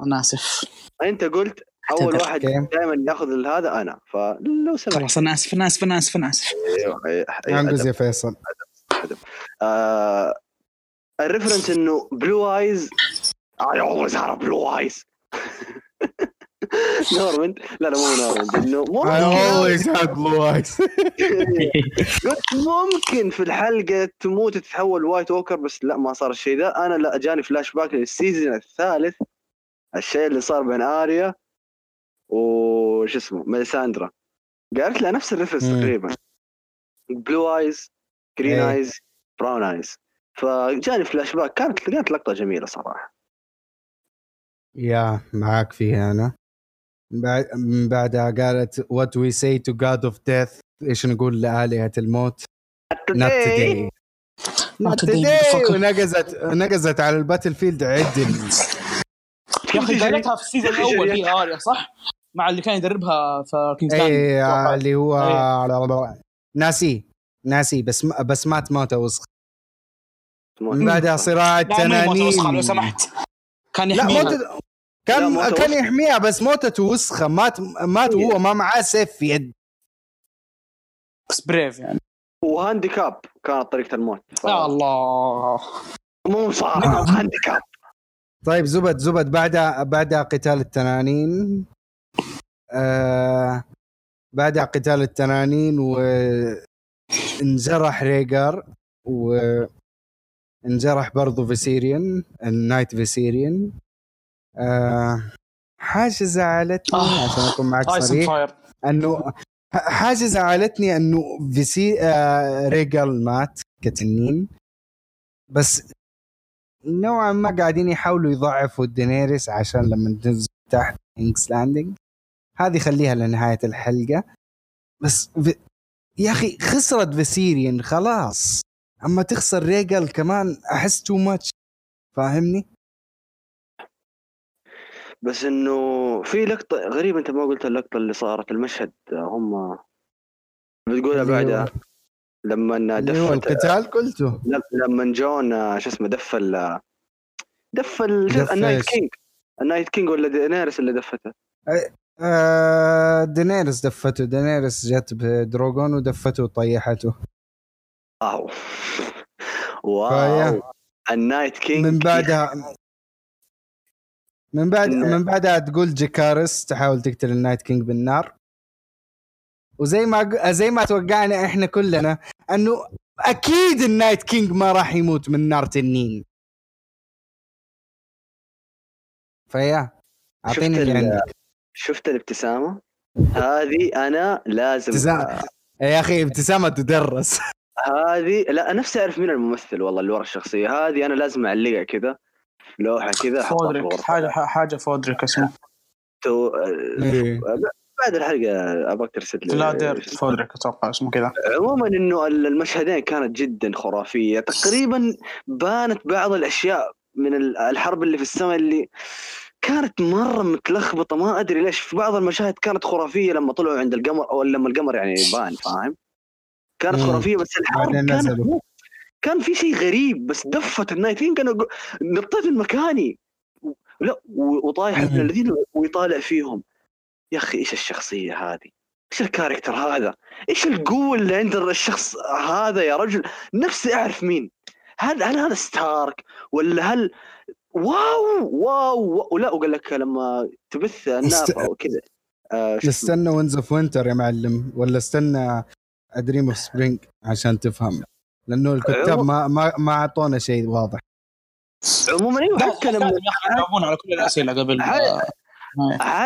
أنا آسف. أنت قلت أول واحد؟ دائما ياخذ هذا أنا فلو سمحت. خلاص أنا آسف أنا آسف أنا آسف أنا آسف. أيوه أيوة، أيوة، انقز أدب. يا فيصل. آه الريفرنس إنه بلو ايز I always have blue eyes. نورمند لا لا مو نورمند إنه I ممكن always had blue eyes. قلت ممكن في الحلقة تموت تتحول white walker بس لا ما صار الشيء ذا. أنا لا جاني flashback لل season الثالث الشيء اللي صار بين آريا وش اسمه ميليساندرا. قالت لها نفس ال reference. تقريبا. blue eyes green. eyes brown eyes فجاني فلاش باك كانت كانت لقطة جميلة صراحة. يا معاك فيها أنا. بعد من بعدها قالت what we say to God of death إيش نقول لآلهة الموت؟ Not today. Not not today, today. motherfucker. ونقزت نقزت على ال battlefield عدل. يا أخي قالتها في ال season الأول. هي اريا صح؟ مع اللي كان يدربها في King's Island اللي هو أيوة. ناسي ناسي بس بس مات موته وسخ من ما- بعدها صراع لا وسخة لو سمحت. كان لا يحميها. موتة لا، كان موتة كان. يحميها بس موتته وسخه مات مات إيه. وهو ما معاه سيف في يد. بس brave يعني. و handicap كانت طريقة الموت. ف- يا الله. مو صعب. handicap. طيب زبد زبد بعدها بعدها قتال التنانين آه بعدها قتال التنانين وانجرح ريجل وانجرح برضو فيسيريان ال night فيسيريان آه حاجة زعلتني آه. عشان أكون معك صريح. أنه حاجة زعلتني أنه فيسي آه ريجل مات كتنين. بس نوعا ما قاعدين يحاولوا يضعفوا دينيريس عشان لما تنزل تحت كينجز لاندنج هذه خليها لنهاية الحلقة. بس في... يا أخي خسرت فيسيريان خلاص. أما تخسر ريجل كمان أحس too much فاهمني؟ بس إنه في لقطة غريبة أنت ما قلت اللقطة اللي صارت المشهد هم بتقولها بعدها. لما دفت القتال قلته. لما جون شو اسمه دف ال دف دف ال night؟ king ال night king ولا دينيرس اللي دفته. آه دينيرس دفته دينيرس جت بدروغون ودفته وطيحته. wow. wow. ال night king من بعدها من بعد من بعدها تقول جيكارس تحاول تقتل ال night king بالنار. وزي ما زي ما توقعنا إحنا كلنا إنه أكيد ال night king ما راح يموت من نار تنين. فيا أعطيني اللي ال- عندك. شفت الابتسامة؟ هذه أنا لازم ابتسامة. يا أخي ابتسامة تدرس. هذه لا نفسي أعرف مين الممثل والله اللي ورا الشخصية. هذه أنا لازم أعلقها كذا لوحة كذا فودريك. حاجة حاجة فودريك اسمه. تو... إيه. بعد الحلقة أبغاك ترسل لي فلادر فودريك أتوقع اسمه كذا. عموما إنه المشهدين كانت جدا خرافية. تقريبا بانت بعض الأشياء من ال- الحرب اللي في السماء اللي كانت مرة متلخبطة ما أدري ليش في بعض المشاهد كانت خرافية لما طلعوا عند القمر أو لما القمر يعني بان فاهم كانت. خرافية بس الحرب كانت. مو- كان في شيء غريب بس دفت النايتين كان أقو- نطيت من مكاني لا وطايح ابن. الذين ويطالع فيهم يا أخي إيش الشخصية هذه؟ إيش الكاركتر هذا؟ إيش القوة اللي عند الشخص هذا يا رجل؟ نفسي أعرف مين هل هل هذا ستارك ولا هل wow wow, wow. ولا وقال لك لما تبث النار است- أو كذا آه؟ استنى Winds of Winter يا معلم ولا استنى Dream of Spring عشان تفهم لأنه الكتاب ما ما ما أعطونا شيء واضح عموما أيوه حتى لما يجاوبون على كل الأسئلة قبل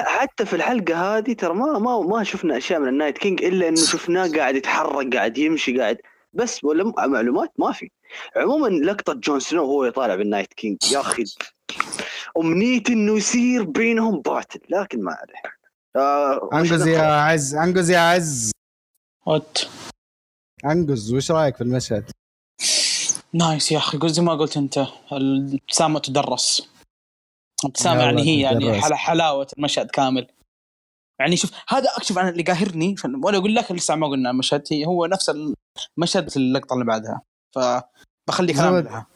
حتى في الحلقة هذه ترى ما ما ما شفنا أشياء من ال night king إلا إنه شفناه قاعد يتحرك قاعد يمشي قاعد بس ولا معلومات ما في. عموما لقطة جون سنو وهو يطالع بال night king. يا أخي امنيتي إنه يصير بينهم battle لكن ما عليه آه أنقز يا عز أنقز يا عز. what؟ أنقز وش رأيك في المشهد؟ nice يا أخي قلت زي ما قلت أنت الابتسامه تدرس. ابتسامه يعني هي يعني حلاوة المشهد كامل. يعني شوف هذا اكشف أنا اللي قاهرني وأنا أقول لك لسه ما قلنا المشهد هو نفس المشهد في اللقطة اللي بعدها. فبخلي كلام زبد. لها.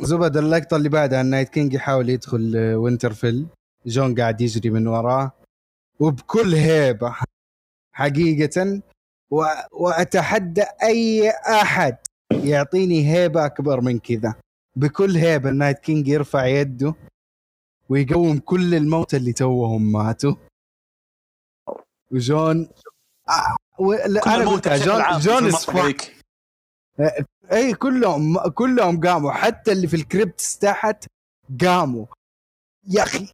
زبد اللقطة اللي بعدها ال night king يحاول يدخل آه، وينترفيل. جون قاعد يجري من وراه وبكل هيبة حقيقة و... وأتحدى أي أحد يعطيني هيبة أكبر من كذا. بكل هيبة ال Night King يرفع يده ويقوم كل الموتى اللي توهم ماتوا. وجون آه، أنا قلتها جون جون المنطقة is fucked. اي كلهم كلهم قاموا. حتى اللي في ال crypts تحت قاموا. يا أخي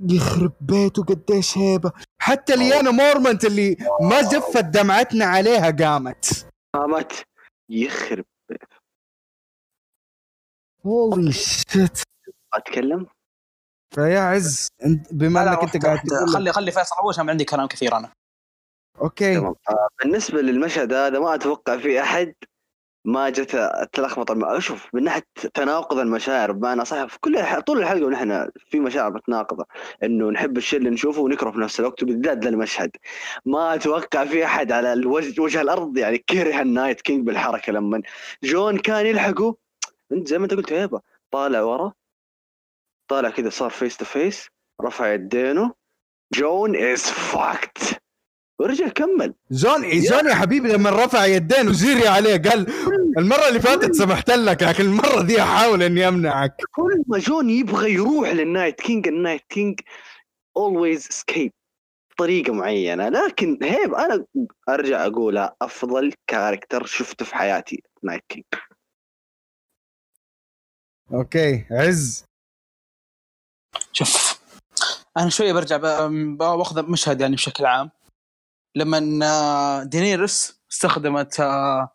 يخرب بيته قديش هيبة. حتى ليانا مورمنت اللي ما جفت دمعتنا عليها قامت. قامت. يخرب holy shit أتكلم؟ فيا عز انت بما انك انت قاعد خلي خلي فيصل اول عشان عندي كلام كثير أنا. okay. تمام. آه، بالنسبة للمشهد هذا ما أتوقع في أحد ما جت تلخبط. شوف من ناحية تناقض المشاعر بمعنى صح في كل الح... طول الحلقة ونحن في مشاعر متناقضة. إنه نحب الشيء اللي نشوفه ونكره في نفس الوقت وبالذات ذا المشهد ما أتوقع في أحد على الوجه وجه الأرض يعني كره ال Night King بالحركة لما جون كان يلحقه انت زي ما انت قلت هيبة طالع ورا طالع كذا صار face to face رفع يدينه. جون is fucked ورجع كمل. جون جون يا حبيبي لما رفع يدين وجري عليه قال المرة اللي فاتت سمحت لك لكن المرة دي أحاول إني أمنعك. كل ما جون يبغى يروح لل Night King ال Night King always escape بطريقة معينة. لكن هيب أنا أرجع اقولها أفضل character شفته في حياتي Night King. okay عز. شوف أنا شوية برجع بأخذ مشهد يعني بشكل عام. لما دينيرس استخدمت آه،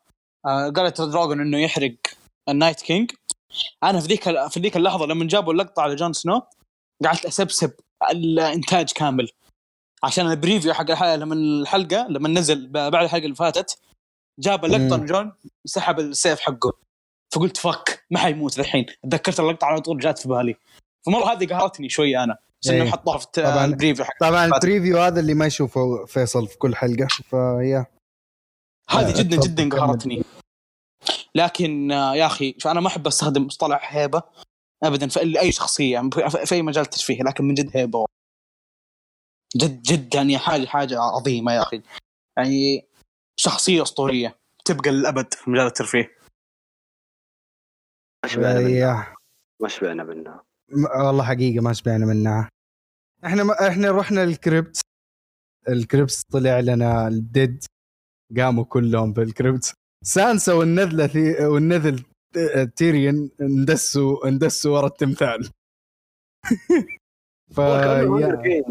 آه، قالت لدروجون إنه يحرق ال Night King. أنا في ذيك في ذيك اللحظة لما جابوا اللقطة على جون سنو قعدت أسبسب الإنتاج كامل. عشان ال preview حق الحلقة لما الحلقة لما نزل بعد الحلقة اللي فاتت جاب اللقطة. إن جون سحب السيف حقه. فقلت fuck ما حيموت الحين. تذكرت اللقطة على طول جات في بالي. فمره هذه قهرتني شوية أنا. بس إنه إيه. حطوها في طبعاً. ال preview حق طبعا ال preview هذا اللي ما يشوفه فيصل في كل حلقة فيا. هذه آه، جدا جدا. قهرتني. لكن آه، يا أخي شوف أنا ما أحب أستخدم مصطلح هيبة ابدا في أي شخصية في في أي مجال ترفيه لكن من جد هيبة جد جد يعني حاجة حاجة عظيمة يا أخي. يعني شخصية أسطورية تبقى للأبد في مجال الترفيه. ما شبعنا منها. ما شبعنا م- والله حقيقة ما شبعنا منها إحنا ما إحنا رحنا الكريبت ال crypt طلع لنا ال dead. قاموا كلهم بال crypt سانسا والنذله ثي... والنذل تيريون اندسوا اندسوا ورا التمثال. ف يا-.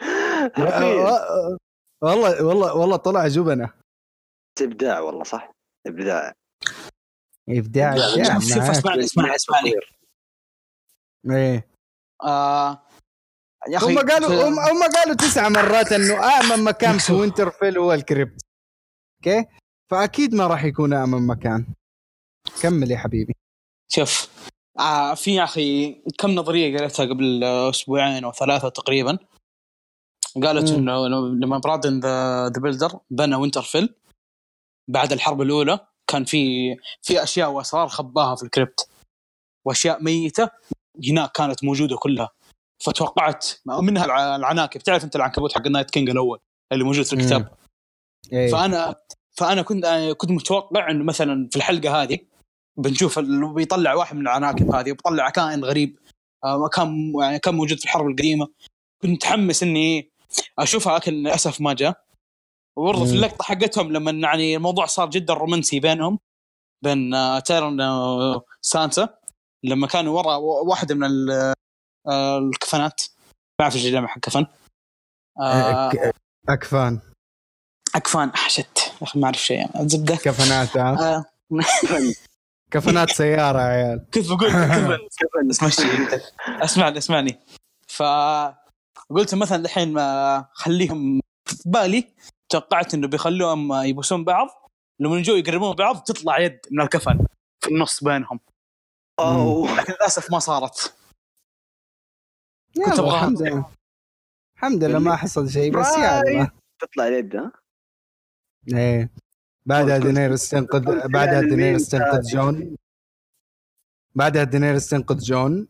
والله والله والله طلع جبنة. إبداع والله صح؟ إبداع. إبداع إبداع. اسمعني اسمعني اسمعني. إيه. آه يا أخي هم قالوا هم, هم قالوا تسع مرات إنه آمن مكان في وينترفيل هو ال crypt okay؟ فأكيد ما راح يكون آمن مكان. كمل يا حبيبي. شوف آه في يا أخي كم نظرية قريتها قبل أسبوعين أو ثلاثة تقريبا. قالت. إنه لما براندن the the builder بنى وينترفيل بعد الحرب الأولى كان في في أشياء وأسرار خباها في ال crypt. وأشياء ميتة هناك كانت موجودة كلها. فتوقعت منها الع- العناكب. تعرف أنت العنكبوت حق ال Night King الأول اللي موجود في الكتاب؟ إيه. فانا فأنا كنت آه، كنت متوقع انه مثلا في الحلقة هذه بنشوف بيطلع واحد من العناكب هذه وبيطلع كائن غريب آه، كان يعني كان موجود في الحرب القديمة. كنت متحمس إني أشوفها لكن للأسف ما جاء. وبرضه في. اللقطة حقتهم لما يعني الموضوع صار جدا رومانسي بينهم بين آه، تايرون آه، سانتا. لما كانوا ورا واحدة من آه، الكفنات. ما أعرف إيش الجمع حق كفن آه، أكفان. أكفان. آه، شت. يا أخي ما أعرف شيء. زبدة. كفنات ها؟ آه، كفنات سيارة يا عيال. كيف بقول؟ كفن كفن اسمعني اسمعني. ف قلت مثلا الحين ما خليهم في بالي. توقعت إنه بيخلوهم يبوسون بعض. لما يجوا يقربون بعض تطلع يد من الكفن في النص بينهم. لكن للأسف ما صارت. كنت أبغاها. الحمد لله. الحمد لله ما حصل شيء بس يلا تطلع اليد ها؟ إيه. بعدها دينيرس تنقذ بعدها دينيرس تنقذ جون. بعدها دينيرس تنقذ جون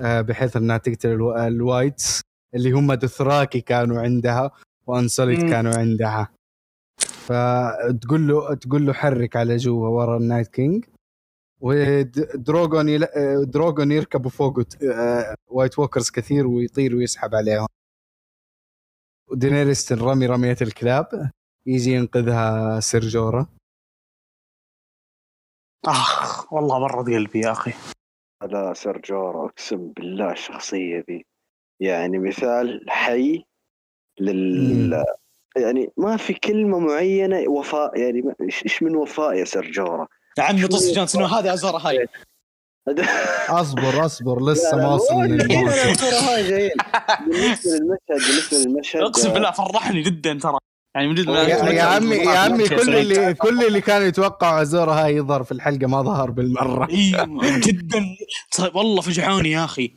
آه، بحيث أنها تقتل ال w- ال wights اللي هم دثراكي كانوا عندها و Unsullied مم. كانوا عندها. فتقول له تقول له حرك على جوا ورا ال Night King. ودروجون يل... دروجون يركبوا فوقه آه، white walkers كثير ويطير ويسحب عليهم. ودينيريس تنرمي رمية الكلاب. يجي ينقذها سير جورا آخ والله برد قلبي يا أخي. لا سيرجورا أقسم بالله الشخصية ذي. يعني مثال حي لل يعني ما في كلمة معينة وفاء يعني ما- إيش إيش من وفاء يا سيرجورا يا عمي طص جون سنو هذا ازارة هاي اصبر اصبر لسه ما وصلنا. بالنسبة للمشهد بالنسبة للمشهد اقسم بالله فرحني جدا ترى يعني من جد يا, يا عمي يا عمي كل اللي كل اللي كانوا يتوقعوا أزور أهاي يظهر في الحلقة ما ظهر بالمرة جدا طيب والله فجعوني يا أخي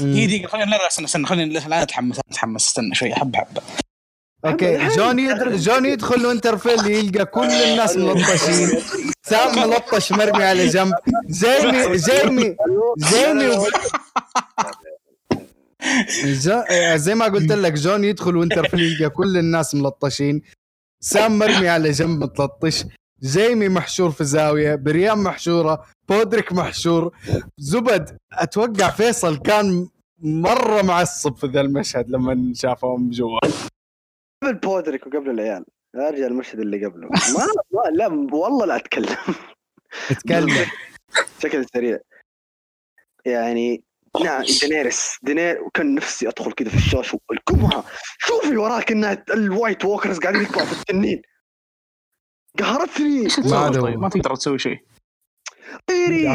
هي دقيقة خلينا لا لا استنى استنى خلينا لا اتحمس اتحمس استنى شوي حبة حبة okay جون يدر جون يدخل وينترفيل يلقى كل الناس ملطشين. سام ملطش مرمي على جنب. جيمي جيمي جيمي و... جو... زي ما قلت لك جون يدخل وينترفيل يلقى كل الناس ملطشين. سام مرمي على جنب متلطش. جيمي محشور في زاوية. بريان محشورة. بودريك محشور. زبد أتوقع فيصل كان مرة معصب في ذا المشهد لما شافهم جوا. قبل بودريك وقبل العيال. أرجع المشهد اللي قبله. ما, ما لا والله لا أتكلم. اتكلم. بشكل سريع. يعني نعم دينيرس دينير وكان نفسي أدخل كذا في الشاشة الكمها شوفي وراك إنها ال white walkers قاعدين يطلعوا في التنين. قهرتني. ما. ما تقدر تسوي شيء. طيري.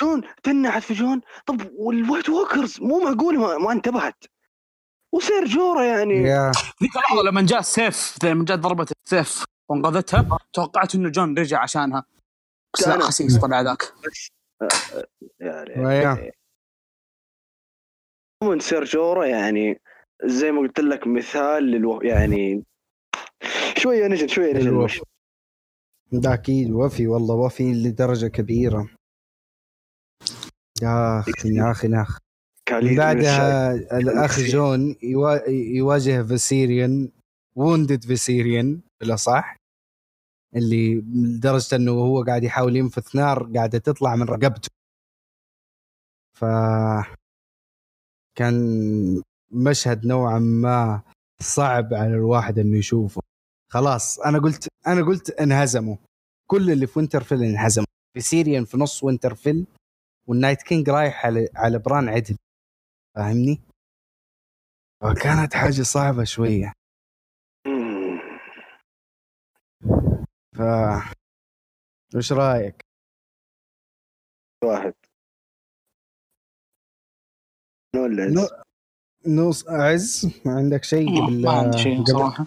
جون تنعت في جون طب وال white walkers مو معقول؟ ما, ما انتبهت. وسير جورا يعني. ذيك اللحظة لما جاء السيف لما جاء ضربة السيف وانقذتها توقعت إنه جون رجع عشانها. بس لا خسيس طلع ذاك. يعني. عموما سير جورا يعني. زي ما قلت لك مثال للو يعني شوية نجل شوية. المشهد. ده أكيد وفي والله وفي لدرجة كبيرة. يا أخي يا أخي يا أخي. بعدها الأخ جون يوا- يواجه فيسيريان و wounded فيسيريان بالأصح اللي لدرجة إنه هو قاعد يحاول ينفث نار قاعدة تطلع من رقبته. ف كان مشهد نوعا ما صعب على الواحد إنه يشوفه. خلاص أنا قلت أنا قلت انهزموا. كل اللي في وينترفيل انهزموا. فيسيريان في نص وينترفيل وال Night King رايح على على بران عدل. فاهمني؟ فكانت حاجة صعبة شوية. ف وش رأيك؟ واحد. نو اللي نو- نص عز عندك شيء قبل ما عندي شيء قبل, صراحة.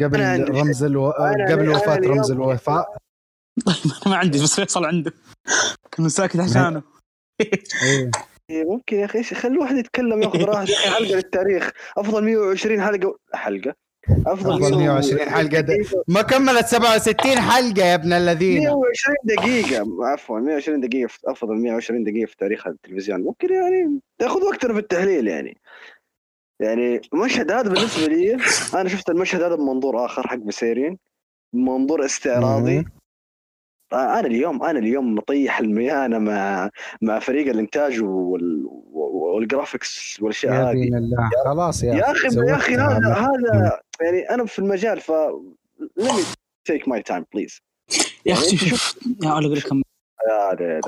قبل رمز ألو... قبل وفاة رمز الوفاء. ما عندي بس فيصل عنده. كان ساكت عشانه. إيه، ممكن يا أخي إيش خلي الواحد يتكلم ياخذ راحته يا أخي حلقة للتاريخ. أفضل 120 حلقة حلقة. أفضل أفضل 120 حلقة د- ما كملت 67 حلقة يا ابن الذين. 120 دقيقة. عفوا 120 دقيقة في أفضل 120 دقيقة في تاريخ التلفزيون. ممكن يعني تاخذ وقتنا في التحليل يعني. يعني المشهد هذا بالنسبة لي أنا شفت المشهد هذا بمنظور آخر حق بسيرين. بمنظور استعراضي. أنا اليوم أنا اليوم مطيح الميانه مع مع فريق الإنتاج وال... والجرافكس والأشياء يا هذه. دين الله. خلاص يا يا أخي يا أخي. هذا هذا يعني أنا في المجال ف let me take my time please. يا أخي يعني شوف شوف. يا أقول لك كم هذا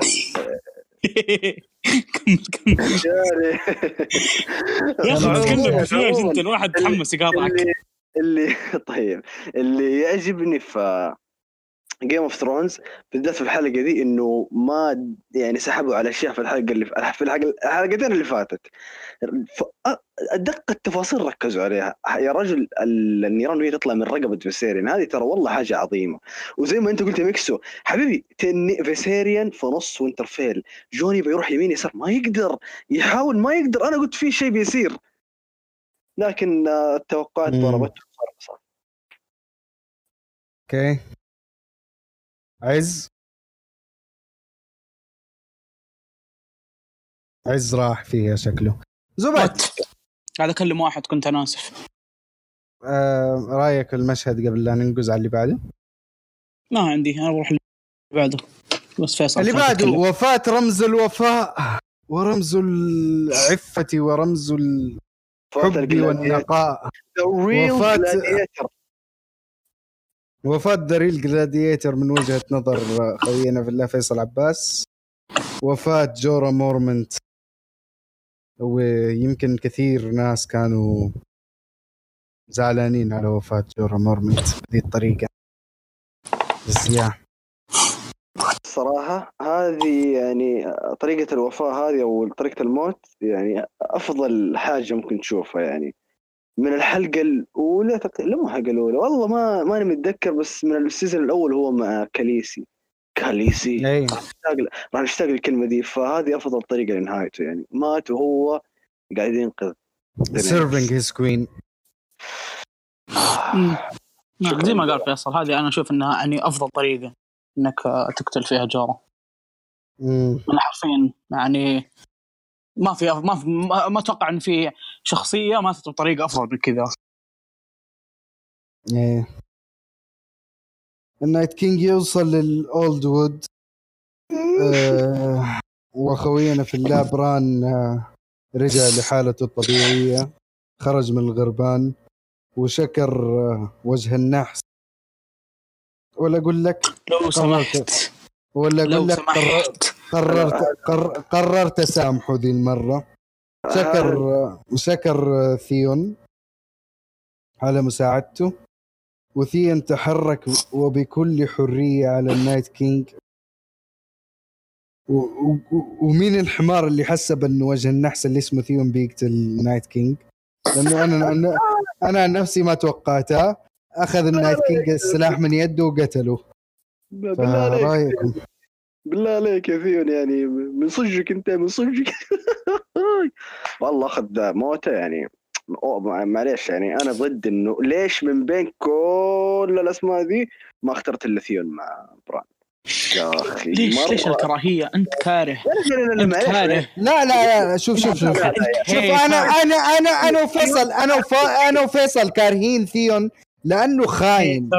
كمل كمل يا يا أخي عموماً- تكلم شوي عموماً أنت الواحد تحمس يقاطعك. اللي اللي طيب. اللي يعجبني في Game of Thrones بالذات في الحلقة دي إنه ما يعني سحبوا على أشياء في الحلقة اللي في الحلقتين اللي فاتت. ادق التفاصيل ركزوا عليها. يا رجل ال- النيران وهي تطلع من رقبة فيسيريان هذه ترى والله حاجة عظيمة. وزي ما انت قلت ميكسو حبيبي فيسيريان في نص وينترفيل جوني بيروح يمين يسار ما يقدر يحاول ما يقدر. أنا قلت في شيء بيصير. لكن آه، التوقعات. ضربت. أوكي. عز عز راح فيها شكله زبد. قاعد أكلم واحد كنت أنا آسف آه رأيك المشهد قبل لا ننقز على اللي بعده ما عندي أنا بروح اللي بعده بس فيصل اللي بعده. وفاة رمز الوفاء ورمز العفة ورمز الحب. والنقاء وفاة-. وفاة the real gladiator من وجهة نظر خوينا في الله فيصل عباس. وفاة جورا مورمنت. ويمكن كثير ناس كانوا زعلانين على وفاة جورا مورمنت بهذه الطريقة. بس يا الصراحة هذه يعني طريقة الوفاة هذه أو طريقة الموت يعني أفضل حاجة ممكن تشوفها يعني. من الحلقة الأولى تق... لا مو الحلقة الأولى والله ما ماني متذكر بس من ال season الأول هو مع كاليسي. كاليسي. ل- راح نشتاق للكلمة دي فهذه أفضل طريقة لنهايته يعني. مات وهو قاعد ينقذ. Serving his queen. زي ما قال فيصل هذه أنا أشوف إنها يعني أفضل طريقة إنك تقتل فيها جورا. أنا حرفيا يعني ما في ما في ما ما أتوقع إن في شخصية ماتت بطريقه أفضل من كذا. إيه. ال Night King يوصل لل Old Wood آه وخوينا في الله بران آه رجع لحالته الطبيعية. خرج من الغربان. وشكر آه وجه النحس. ولا أقول لك لو سمحت. ولا أقول لك سمحت. قررت قر قررت أسامحه ذي المرة. شكر شكر ثيون على مساعدته. وثيون تحرك وبكل حرية على ال Night King. و- و- و- ومين الحمار اللي حسب انه وجه النحس اللي اسمه ثيون بيقتل ال Night King؟ لأنه أنا أنا أنا عن نفسي ما توقعتها أخذ ال Night King السلاح من يده وقتله. فرأيكم. بالله عليك يا ثيون يعني من صجك انت من صجك والله اخذ موته يعني معليش يعني أنا ضد انه ليش من بين كل الاسماء ذي ما اخترت الا ثيون مع بران يا أخي ليش مرة- ليش الكراهيه انت كاره انت كاره لا لا لا شوف شوف شوف شوف أنا. أنا أنا أنا وفيصل أنا وف... أنا وفيصل كارهين ثيون لأنه خاين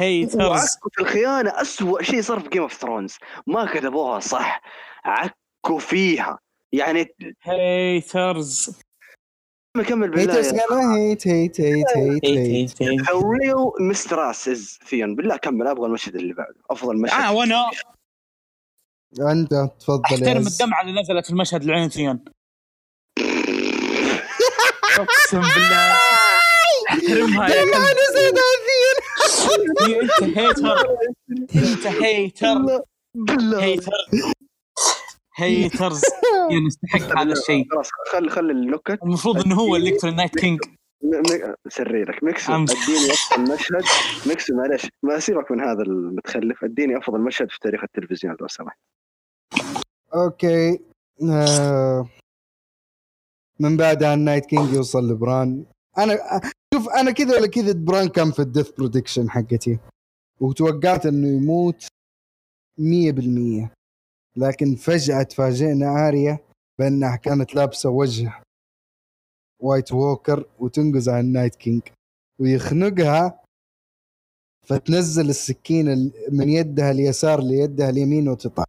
haters وعكوا في الخيانة أسوأ شيء صار في Game of Thrones ما كتبوها صح. عكوا فيها. يعني haters كمل بالله haters قالوا hate hate hate hate hate. Mistress is ثيون بالله كمل أبغى المشهد اللي بعده. أفضل مشهد. آه وأنا انت تفضل أحترم. الدمعة اللي نزلت في المشهد العين ثيون أقسم بالله. أحترمها يا كلب نزلت على ثيون هي انت هيتر انت هيتر هيتر هيترز يستحق هذا الشيء. خلاص خلي خلي النكت. المفروض إنه هو الكترو نايت كينج م- م- سريرك. ميكسو. أديني افضل مشهد ميكسو معلش ما سيبك من هذا المتخلف. أديني أفضل مشهد في تاريخ التلفزيون لو سمحت. Okay. آه من بعدها ال Night King يوصل لبران. أنا شوف أنا كذا ولا كذا بران كان في ال death prediction حقتي. وتوقعت إنه يموت 100% لكن فجأة تفاجئنا آريا بأنها كانت لابسة وجه White Walker وتنقز على ال Night King ويخنقها فتنزل السكين ال- من يدها اليسار ليدها اليمين وتطلع.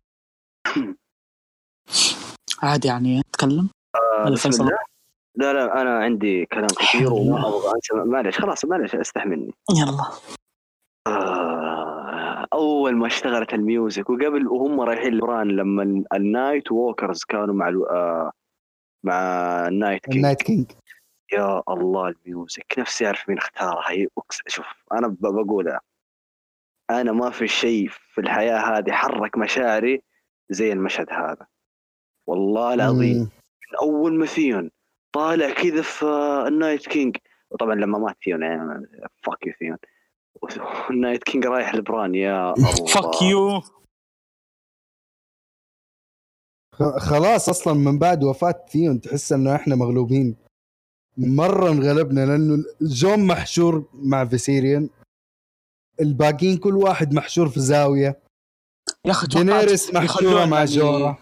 عادي يعني أتكلم؟ هذا بسم فيصل؟ الله. لا لا أنا عندي كلام كثير وما أبغى أنسى. معلش خلاص معلش استحملني. يلا. آه، أول ما اشتغلت ال music وقبل وهم رايحين لبران لما ال- ال Night Walkers كانوا مع الو- آه، مع ال Night King ال Night King يا الله ال music. نفسي أعرف مين اختارها. هي شوف أنا بقولها. أنا ما في شيء في الحياة هذه حرك مشاعري زي المشهد هذا. والله العظيم. من أول ما ثيون طالع كذا في ال Night King وطبعا لما مات ثيون يعني fuck you ثيون ال Night King رايح لبران يا fuck you خ- خلاص أصلا من بعد وفاة ثيون تحس إنه إحنا مغلوبين. مرة انغلبنا لأنه جون محشور مع فيسيريون الباقيين كل واحد محشور في زاوية. يا أخي دينيريس محشورة مع يعني- جورا.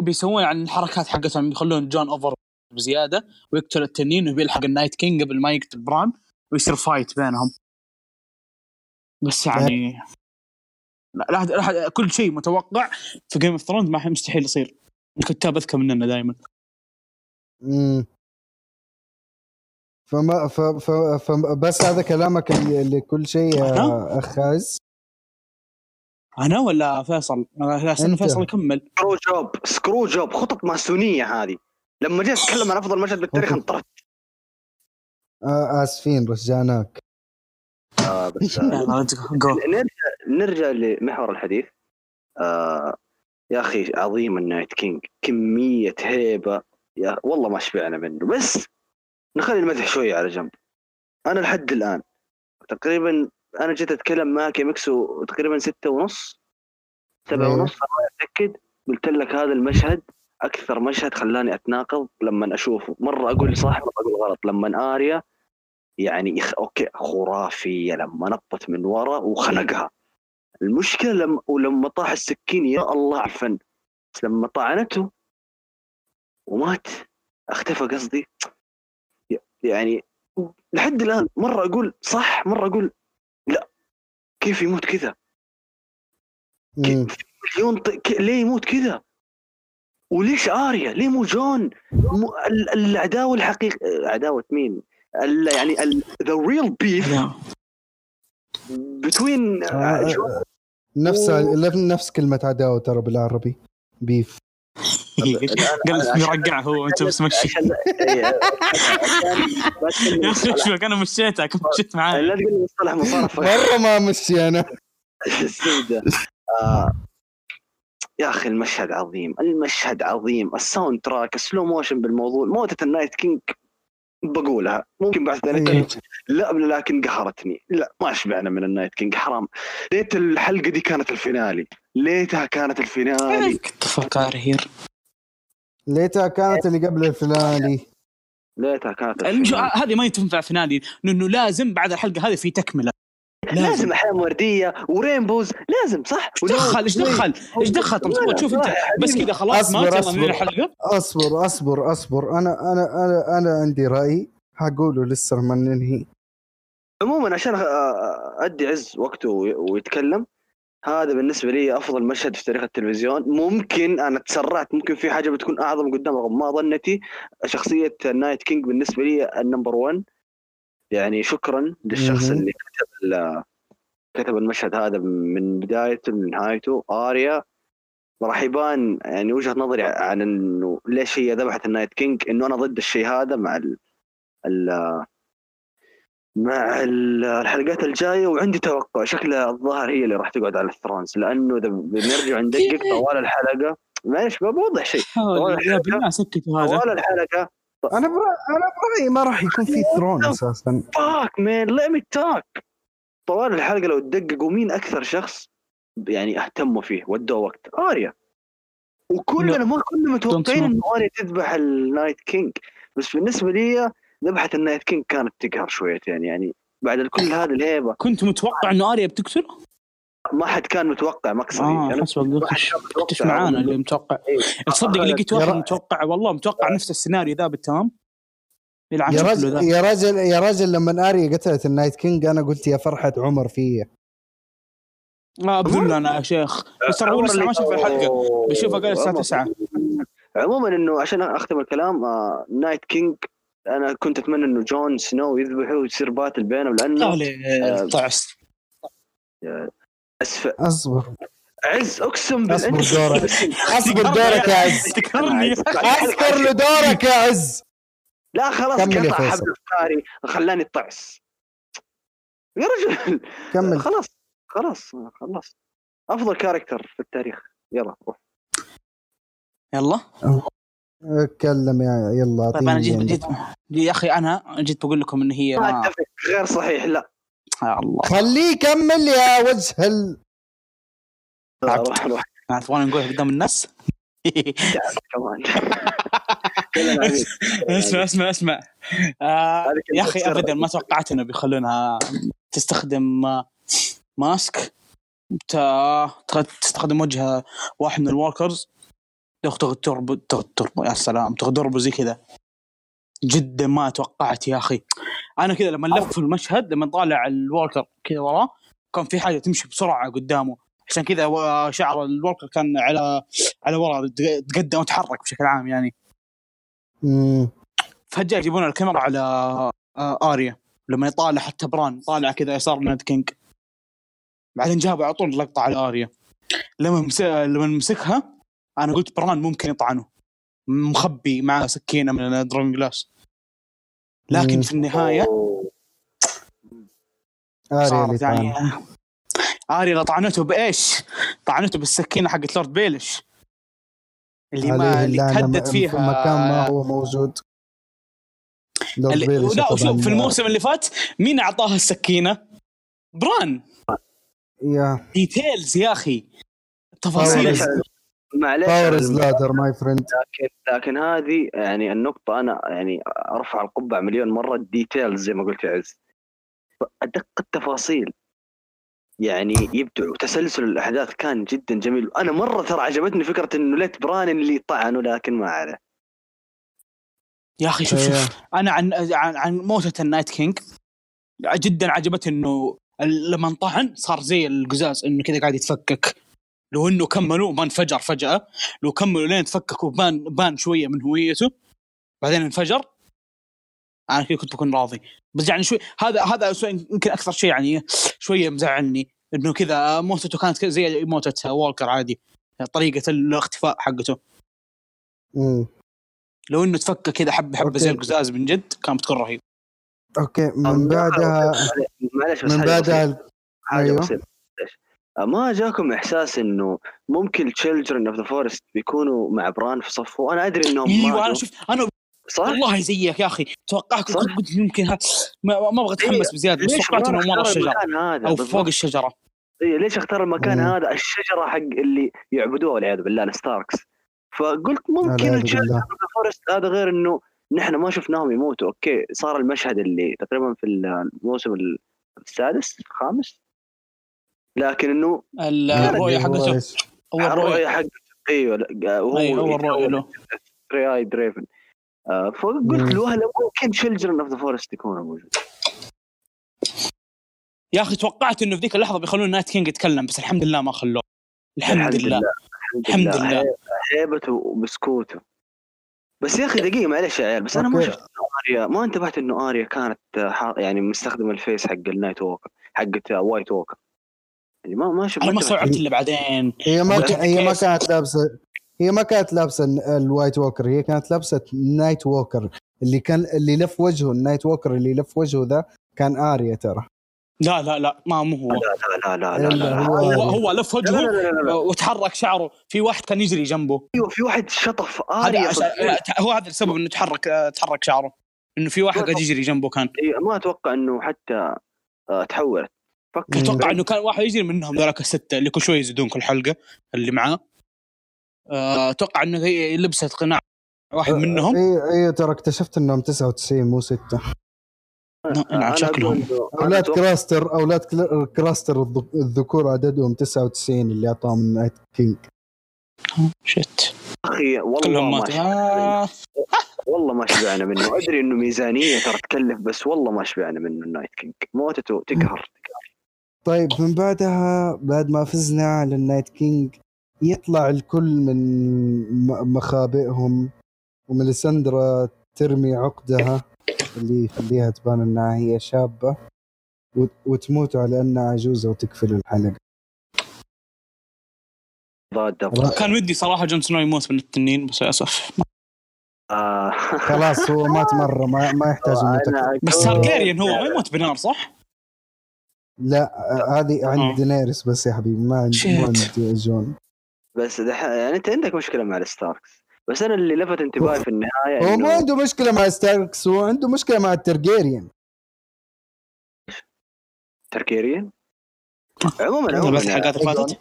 بيسوون يعني الحركات حقتهم يخلون جون over بزيادة ويقتل التنين وبيلحق ال Night King قبل ما يقتل بران ويصير fight بينهم بس يعني لا لا, كل شيء متوقع في Game of Thrones ما مستحيل يصير الكتاب أذكى مننا دائما مم. فما ف ف فبس هذا كلامك اللي اللي كل شيء يا أنا؟ اخ خاز أنا ولا فيصل؟ أنا استنى. فيصل يكمل screw job screw job خطط ماسونية هذه. لما جيت أتكلم عن أفضل مشهد بالتاريخ انطرت آه آسفين رجعناك آه بس آه، نرجع نرجع لمحور الحديث. آه يا أخي عظيم ال Night King. كمية هيبة. يا والله ما شبعنا منه. بس نخلي المدح شوية على جنب. أنا لحد الآن تقريبا أنا جيت أتكلم معك يا مكسو تقريبا ستة ونص سبعة إيه. ونص. أتأكد. قلت لك هذا المشهد أكثر مشهد خلاني أتناقض لما أشوفه. مرة أقول صح مرة أقول غلط. لما آريا يعني يخ... أوكي خرافية لما نطت من ورا وخنقها. المشكلة لما ولما طاح السكين يا الله الفن بس لما طعنته ومات أختفى قصدي. يعني لحد الآن مرة أقول صح مرة أقول كيف يموت كذا. مليون ط... ك... ليه يموت كذا؟ وليش آريا؟ ليه مو جون؟ مو... ال... العداوة الحقيقيه عداوة مين؟ ال... يعني the real beef between نفس نفس كلمة عداوة ترى بالعربي. beef قال بيرقع هو وانت بس مشي إيه، يا أخي شوف أنا مشيتك مشيت معاي لا تقول لي مصطلح مصارفه مرة ما مشي أنا. آه. يا أخي المشهد عظيم المشهد عظيم. ال soundtrack ال slow motion بالموضوع موتة ال Night King بقولها. ممكن بعد ثاني إيه. لا لكن قهرتني. لا ما شبعنا من ال Night King حرام. ليت الحلقة دي كانت ال finale. ليتها كانت ال finale. كنت أفكر هير ليتها كانت اللي قبل الفلاني ليتها كانت. هذه ما تنفع finale لأنه لازم بعد الحلقة هذه في تكملة. لازم. احلام وردية و rainbows لازم صح؟ إيش دخل؟ إيش دخل؟ إيش دخل؟ طب تشوف أنت؟ بس كذا خلاص أصبر، ما يلا الحلقة أصبر. أصبر أصبر أنا أنا أنا أنا عندي رأي حقوله لسه لما ننهي. عموما عشان أدي عز وقته وي- ويتكلم هذا بالنسبة لي أفضل مشهد في تاريخ التلفزيون. ممكن أنا تسرعت ممكن في حاجة بتكون أعظم قدام رغم ما ظنتي. شخصية Night King بالنسبة لي ال number 1 يعني شكرا للشخص. اللي كتب كتب المشهد هذا من بدايته لنهايته آريا راح يبان يعني وجهة نظري عن إنه ليش هي ذبحت ال Night King إنه أنا ضد الشيء هذا مع ال ال مع ال- الحلقات الجاية وعندي توقع شكلها الظاهر هي اللي راح تقعد على ال Thrones لأنه إذا بنرجع ندقق طوال الحلقة معلش بوضح شيء. سكتوا هذا. طوال الحلقة. أنا برا... أنا برأيي ما راح يكون في throne أساسا. fuck man let me talk. طوال الحلقة لو تدققوا مين أكثر شخص يعني اهتموا فيه ودوه وقت؟ آريا. وكلنا ما كنا متوقعين. انه آريا تذبح ال Night King بس بالنسبة لي ذبحة ال Night King كانت تقهر شويتين يعني بعد كل هذه الهيبة كنت متوقع إنه آريا بتقتل؟ ما حد كان متوقع مقصدي ما كان متوقع. كنتش معانا اللي متوقع إيه. تصدق آه، لقيت واحد متوقع والله متوقع نفس السيناريو ذا بالتمام يا رجل يا رجل يا رجل لما آريا قتلت النايت كينج أنا قلت يا فرحة عمر فيا آه بذل أنا يا شيخ بس ترى هو لسه ما شاف الحلقة أوه. بيشوفها قال الساعة 9 عموما إنه عشان أختم الكلام آه نايت كينج أنا كنت أتمنى إنه جون سنو يذبحه ويصير باتل بينهم لأنه لا طعس. أسف... أصبر. عز أقسم بالله. أصبر دورك. أصبر دورك يا عز. تكرني اذكر له دورك يا عز. لا خلاص كمل يا قطع فيصل. حبل افكاري خلاني طعس. يا رجل. كمل. خلاص خلاص خلاص. أفضل كاركتر في التاريخ. يلا روح. يلا. أتكلم يا يلا طيب أنا جيت جيت يا أخي أنا جيت بقول لكم ان هي ما ما أتفق. غير صحيح لا. يا الله. خليه يكمل يا وجه ال... روح روح. تبغون نقول قدام الناس. اسمع اسمع اسمع. آه يا أخي. ابدا ما توقعت إنه بيخلونها تستخدم آه، mask. تستخدم وجه واحد من ال walkers. تغ تربو تغ تربو يا سلام تغدربو زي كذا. جدا ما توقعت يا أخي. أنا كذا لما لف المشهد لما طالع ال walker كذا وراه كان في حاجة تمشي بسرعة قدامه. عشان كذا شعر ال walker كان على على ورا تقدم وتحرك بشكل عام يعني. مم. فجأة يجيبون الكاميرا على آه، آريا. لما يطالع حتى بران طالع كذا يسار Night King بعدين جابوا على طول لقطة على آريا. لما مس... لما مسكها أنا قلت بران ممكن يطعنه مخبي معاه سكينة من ال dragon glass لكن. في النهاية صارت يعني. اريا طعنته بإيش؟ طعنته بالسكينة حقت لورد بيلش اللي ما اللي تهدد في فيها مكان ما هو موجود لورد. بيلش لا. وشوف في الموسم اللي فات مين اعطاها السكينة؟ بران يا details يا أخي تفاصيل power is ladder my friend لكن لكن هذه يعني النقطة أنا يعني أرفع القبعة مليون مرة ال details زي ما قلت يا عز. أدق التفاصيل. يعني يبدع وتسلسل الأحداث كان جدا جميل. أنا مرة ترى عجبتني فكرة إنه ليت بران اللي طعنه لكن ما عليه. يا أخي شوف إيه. شوف أنا عن عن, عن موتة ال Night King جدا عجبتني ال- لما انطعن صار زي القزاز إنه كذا قاعد يتفكك. لو انه كملوا ما انفجر فجاه لو كملوا لين تفكك وبان بان شوية من هويته بعدين انفجر أنا كذا كنت بكون راضي بس يعني شوي هذا هذا يمكن أكثر شيء يعني شوية مزعلني انه كذا موتته كانت كذا زي موتة walker عادي طريقه الاختفاء حقته مم. لو انه تفكك كذا حبه حبه زي. القزاز من جد كانت بتكون رهيب أوكي من بعدها معلش بس من بعدها بسيطة. ما جاكم إحساس إنه ممكن Children of the Forest بيكونوا مع بران في صفه أنا أدري إنهم أيوه أنا. شوف أنا صح؟ والله زيك يا أخي توقعت قلت يمكن ها ما, ما أبغى أتحمس بزيادة بس ليش توقعت إنه ورا الشجره أو بالضبط؟ فوق الشجرة إيه، ليش اختار المكان مم. هذا الشجرة حق اللي يعبدوها والعياذ بالله ال Starks فقلت ممكن الشجره بالله. في ال forest هذا غير إنه نحن ما شفناهم يموتوا أوكي صار المشهد اللي تقريبا في الموسم السادس الخامس لكن إنه ال- الرؤية هو حقته رؤيه الرؤية. حق أيوه لا، وهو اي اول رؤيه له. Three-Eyed Raven فقلت. له هلا ممكن Children of the Forest يكونوا موجودين? يا أخي توقعت إنه في ذيك اللحظة بيخلون Night King يتكلم بس الحمد لله ما خلوه. الحمد لله. الحمد لله. هي- هيبته وبسكوته. بس يا أخي دقيقة معلش يا عيال بس أنا ما. شفت اريا ما انتبهت إنه اريا كانت حا- يعني مستخدمه ال face حق ال night walker حقت White Walker يعني ما ما شفت أنا ما. استوعبت الا بعدين هي ما لا،. هي ما؟ كانت لابسه هي ما كانت لابسه ال- ال White Walker هي كانت لابسه night walker اللي كان اللي لف وجهه ال night walker اللي لف وجهه ذا كان اريا ترى لا لا لا ما مو هو لا لا لا لا لا, إلا لا. هو هو لف لا, لا, وجهه لا, لا, لا. وتحرك شعره في واحد كان يجري جنبه أيوه في واحد شطف اريا هو هذا السبب انه تحرك تحرك شعره انه في واحد قاعد يجري جنبه كان إيه، ما أتوقع انه حتى آه، تحولت فكر أتوقع إنه كان واحد يجري منهم ذولاك الستة اللي كل شوي يزيدون كل حلقة اللي معاه. آه، أتوقع إنه هي لبست قناع واحد منهم. إي إي ترى اكتشفت إنهم 99 مو 6 نعم، شكلهم. أولاد كراستر أولاد كلا- كراستر الذ- الذكور عددهم 99 اللي أعطاهم ال Night King shit أخي والله كلهم ما آه. والله ما شبعنا منه. أدري إنه ميزانية ترى تكلف بس والله ما شبعنا منه ال Night King موتته تقهر. طيب من بعدها بعد ما فزنا على ال Night King يطلع الكل من م- مخابئهم وميليسندرا ترمي عقدها اللي يخليها تبان إنها هي شابة وت- وتموت على إنها عجوزة وتقفل الحلقة كان ودي صراحة جون سنو يموت من التنين بس للأسف آه. خلاص هو مات مرة ما, ما يحتاج بس تارجيريان هو ما يموت بنار صح؟ لا هذه آه. عند دينيرس بس يا حبيبي ما عند عند جون. بس دح... يعني أنت عندك مشكلة مع ال Starks. بس أنا اللي لفت انتباهي في النهاية هو ما عنده مشكلة مع Starks هو عنده مشكلة مع الترجيريان. ترجيريان عموما عموما بس اللي فاتت.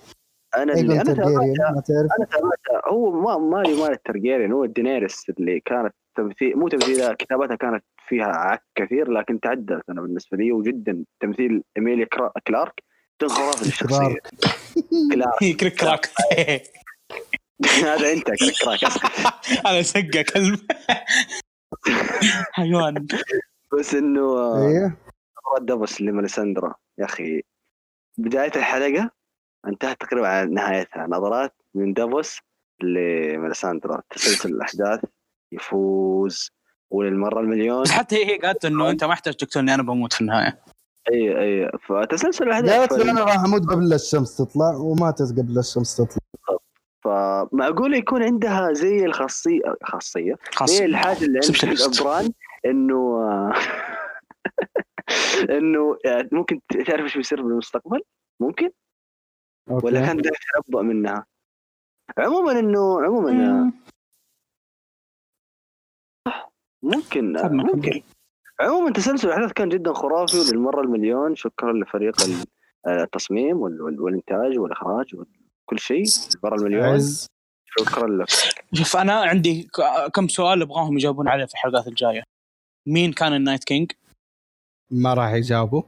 أنا اللي أنا تابعت ترجيريان ما تعرف. أنا تابعت هو ما مالي مال الترجيريان هو الدينيرس اللي كانت تمثيل مو تمثيلها كتابتها كانت فيها عك كثير لكن تعدلت أنا بالنسبة لي وجدا تمثيل إيميليا كرا- كلارك جدا خرافي للشخصيه كلارك. كلارك. كريك كراك هذا أنت كريك كراك هذا سقه كلب حيوان. بس إنه إيه. نظرات دبس لميليسندرا يا أخي بداية الحلقة انتهت تقريبا على نهايتها. نظرات من دبس لميليساندرا. تسلسل الأحداث يفوز. وللمره المليون. بس حتى هي هي قالت إنه أنت ما يحتاج تقتلني أنا بموت في النهاية. إي إي. فتسلسل الاحداث قالت له أنا راح أموت قبل الشمس تطلع وماتت قبل الشمس تطلع. فمعقول يكون عندها زي الخاصية خاصية. خاص هي الحاجة اللي عند Specialist. ابران إنه إنه يعني ممكن تعرف إيش بيصير بالمستقبل؟ ممكن؟ أوكي. ولا كان يتنبأ منها؟ عموما إنه عموما. ممكن ممكن. عموما تسلسل الأحداث كان جدا خرافي وللمرة المليون شكرا لفريق ال- التصميم وال- وال- والإنتاج والإخراج وكل شيء المره المليون. شكرا لك. شوف أنا عندي ك- كم سؤال أبغاهم يجاوبون عليه في الحلقات الجاية. مين كان ال Night King؟ ما راح يجاوبوا.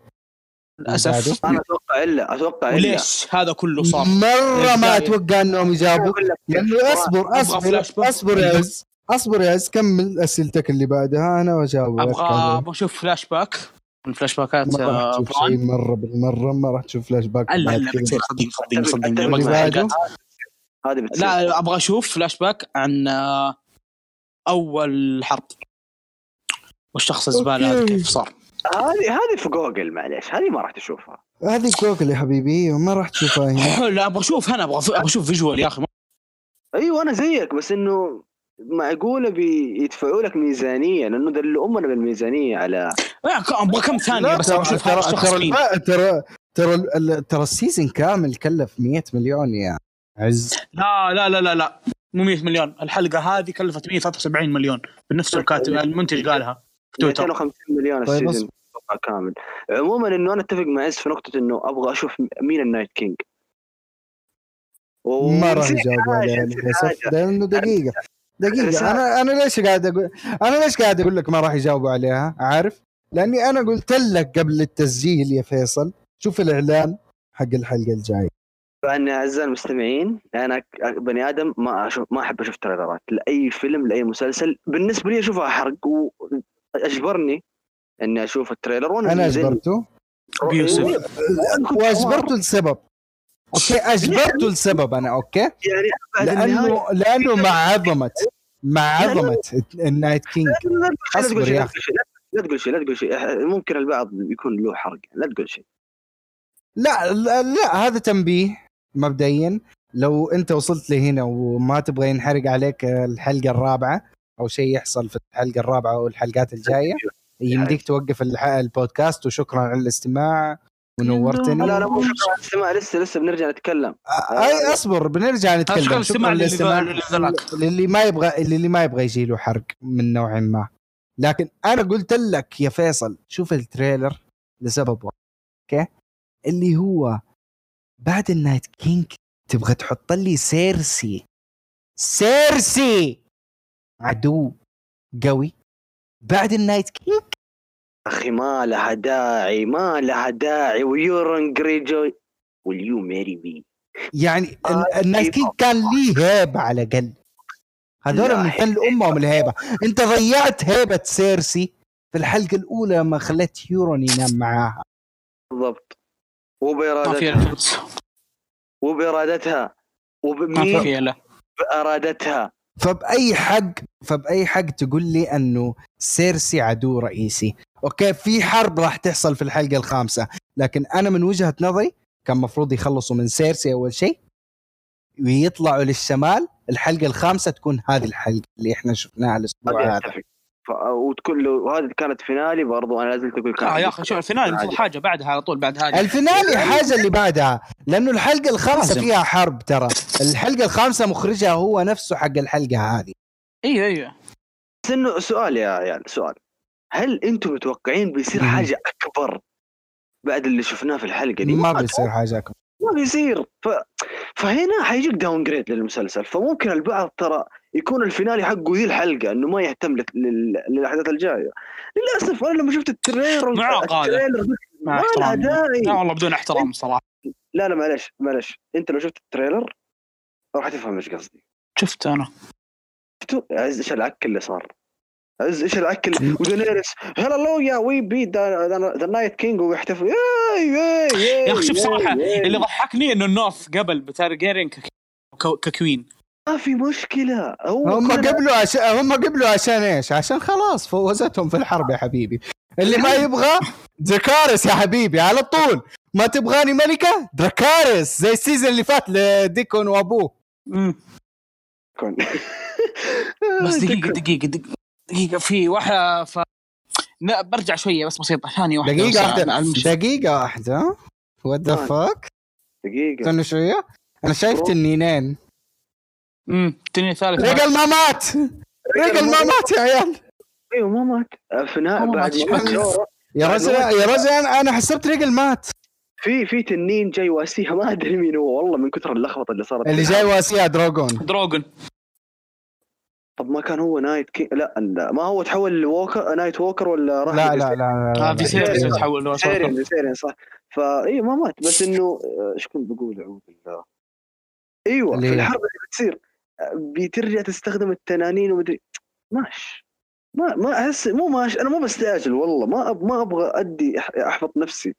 للأسف. أنا أتوقع الا أتوقع إلا. وليش؟ هذا كله صار؟ مرة ما. أتوقع إنهم يجاوبوا. لأنه أصبر أصبر. أصبر يا عز. اصبر يا عز كمل اسئلتك اللي بعدها أنا واجاوب. أبغى أبغى أشوف فلاش باك من فلاش باكات ما راح آه، تشوف شيء مرة بالمرة ما راح تشوف فلاش باك. بتصير اللي الحلقات. بعده؟ هذه بتصير. لا أبغى أشوف فلاش باك عن آه، أول حرب. والشخص الزبالة هذا. كيف صار؟ هذه هذه في جوجل معليش. هذه ما راح تشوفها. هذه جوجل يا حبيبي ما راح تشوفها هنا. لا أبغى أشوف أنا أبغى أبغى أشوف visual يا أخي. أيوه أنا زيك بس إنه معقوله بيدفعوا لك ميزانية لأنه دلوا أمنا بالميزانية على لا، أبغى كم ثانية لا بس أشوف هذا ترى الشخص ترى ترى ترى ال- ترى ال season كامل كلف 100 مليون يا عز. لا لا لا لا لا. مو 100 مليون. الحلقة هذه كلفت 173 مليون بنفس الكاتب المنتج قالها. في تويتر 250 مليون طيب ال season أتوقع كامل. عموما إنه أنا أتفق مع عز في نقطة إنه أبغى أشوف مين ال Night King. ما راح عليها للأسف حاجة. لأنه دقيقة. دقيقة رسالة. أنا أنا ليش قاعد أقول أنا ليش قاعد أقول لك ما راح يجاوبوا عليها؟ عارف؟ لأني أنا قلت لك قبل التسجيل يا فيصل شوف الإعلان حق الحلقة الجاية. فان أعزائي المستمعين أنا بني آدم ما أشوف ما أحب أشوف trailer ات لأي فيلم لأي مسلسل. بالنسبة لي أشوفها حرق واجبرني إني أشوف ال trailer وأنا أنا أجبرته. بيوسف. وأجبرته لسبب. أوكي أجبرته لسبب أنا أوكي؟ يعني لأنه لأنه مع عظمه مع عظمه ال Night King. شيء يا لا تقول شيء لا تقول شيء لا تقول شيء. ممكن البعض يكون له حرق لا تقول شيء. لا لا, لا هذا تنبيه مبدئيا. لو أنت وصلت لهنا وما تبغى ينحرق عليك الحلقة الرابعة أو شيء يحصل في الحلقة الرابعة أو الحلقات الجاية يمديك توقف البودكاست وشكرا على الاستماع. ونورتني لا لا مو شكرا على الاستماع لسه لسه بنرجع نتكلم. اي اصبر بنرجع نتكلم. شكراً ذاك. للي ما يبغى اللي ما يبغى يجي له حرق من نوع ما. لكن أنا قلت لك يا فيصل شوف ال trailer لسبب واحد أوكي؟ اللي هو بعد ال Night King تبغى تحط لي سيرسي. سيرسي! عدو قوي. بعد ال Night King أخي ما لها داعي ما لها داعي. و Euron Greyjoy و will you marry me يعني آه، ال- النايت كينج كان ليه هيبة على الأقل. هذول من فين امهم الهيبه أنت ضيعت هيبة سيرسي في الحلقة الأولى لما خليت Euron ينام معاها. بالضبط. ما وبإرادتها. وبارادتها ما وبمين بإرادتها. فبأي حق فبأي حق تقول لي أنه سيرسي عدو رئيسي. أوكي في حرب راح تحصل في الحلقة الخامسة لكن أنا من وجهة نظري كان مفروض يخلصوا من سيرسي أول شيء ويطلعوا للشمال الحلقة الخامسة تكون هذه الحلقة اللي إحنا شفناها الأسبوع هذا. ف... وتكون له وهذه كانت finale برضو أنا لازلت أقول كان آه يا أخي شوف ال finale المفروض حاجة بعدها على طول بعد هذه ال finale حاجة اللي بعدها لأنه الحلقة الخامسة لازم. فيها حرب ترى الحلقة الخامسة مخرجها هو نفسه حق الحلقة هذه أيوه أيوه بس إنه سؤال يا عيال سؤال هل أنتم متوقعين بيصير. حاجة أكبر بعد اللي شفناه في الحلقة دي ما. بيصير حاجة أكبر. ما بيصير ف... فهنا حيجيك downgrade للمسلسل فممكن البعض ترى يكون ال finale حقه ذي الحلقة إنه ما يهتم. لل... للأحداث الجاية. للأسف أنا لما شفت ال trailer معاق هذا. ما له داعي. لا والله بدون احترام صراحة. لا لا معلش معلش. إنت لو شفت ال trailer راح تفهم إيش قصدي. شفت أنا. شفتوا عز إيش العك اللي صار؟ عز إيش العك اللي ودينيرس hello yeah we beat the Night King ويحتفل. يا أخي شوف صراحة. اللي ضحكني إنه ال North قبل ب Targaryen ك queen ما في مشكلة. هو هم قبلوا عشان هم قبلوا عشان إيش؟ عشان خلاص فوزتهم في الحرب يا حبيبي. اللي ما يبغى دراكارس يا حبيبي على طول. ما تبغاني ملكة؟ دراكارس زي ال season اللي فات لديكون وابوه. بس دقيقة دقيقة دقيقة, دقيقة. في واحدة ف لا برجع شوية بس بسيطة. ثانية واحدة. دقيقة بس واحدة. على المش- دقيقة واحدة. what the. fuck دقيقة. استنى شوية. أنا شايف تنينين امم التنين الثالث ريجل ما مات. ريجل ما مات. يا عيال. أيوه ما مات. في نهاية ما بعد يا رجل يا رجل أنا حسبت ريجل مات. في في تنين جاي واسيها. ما أدري مين هو. والله من كثر اللخبطة اللي صارت. اللي جاي واسيا دراجون دروجن طب ما كان هو نايت كي... لا, لا ما هو تحول لووكر نايت ووكر ولا راح لا لا لا, لا, لا, آه في سيريس سيريس. تحول له سيرين سيرين صح. فاي ما مات. بس انه آه، إيش كنت بقول؟ أعوذ بالله. إيوه في الحرب اللي بتصير. بترجع تستخدم التنانين ومدري ماش. ما ما أحس مو ماش أنا مو بستعجل والله. ما أب ما أبغى أدي أح- أحبط نفسي.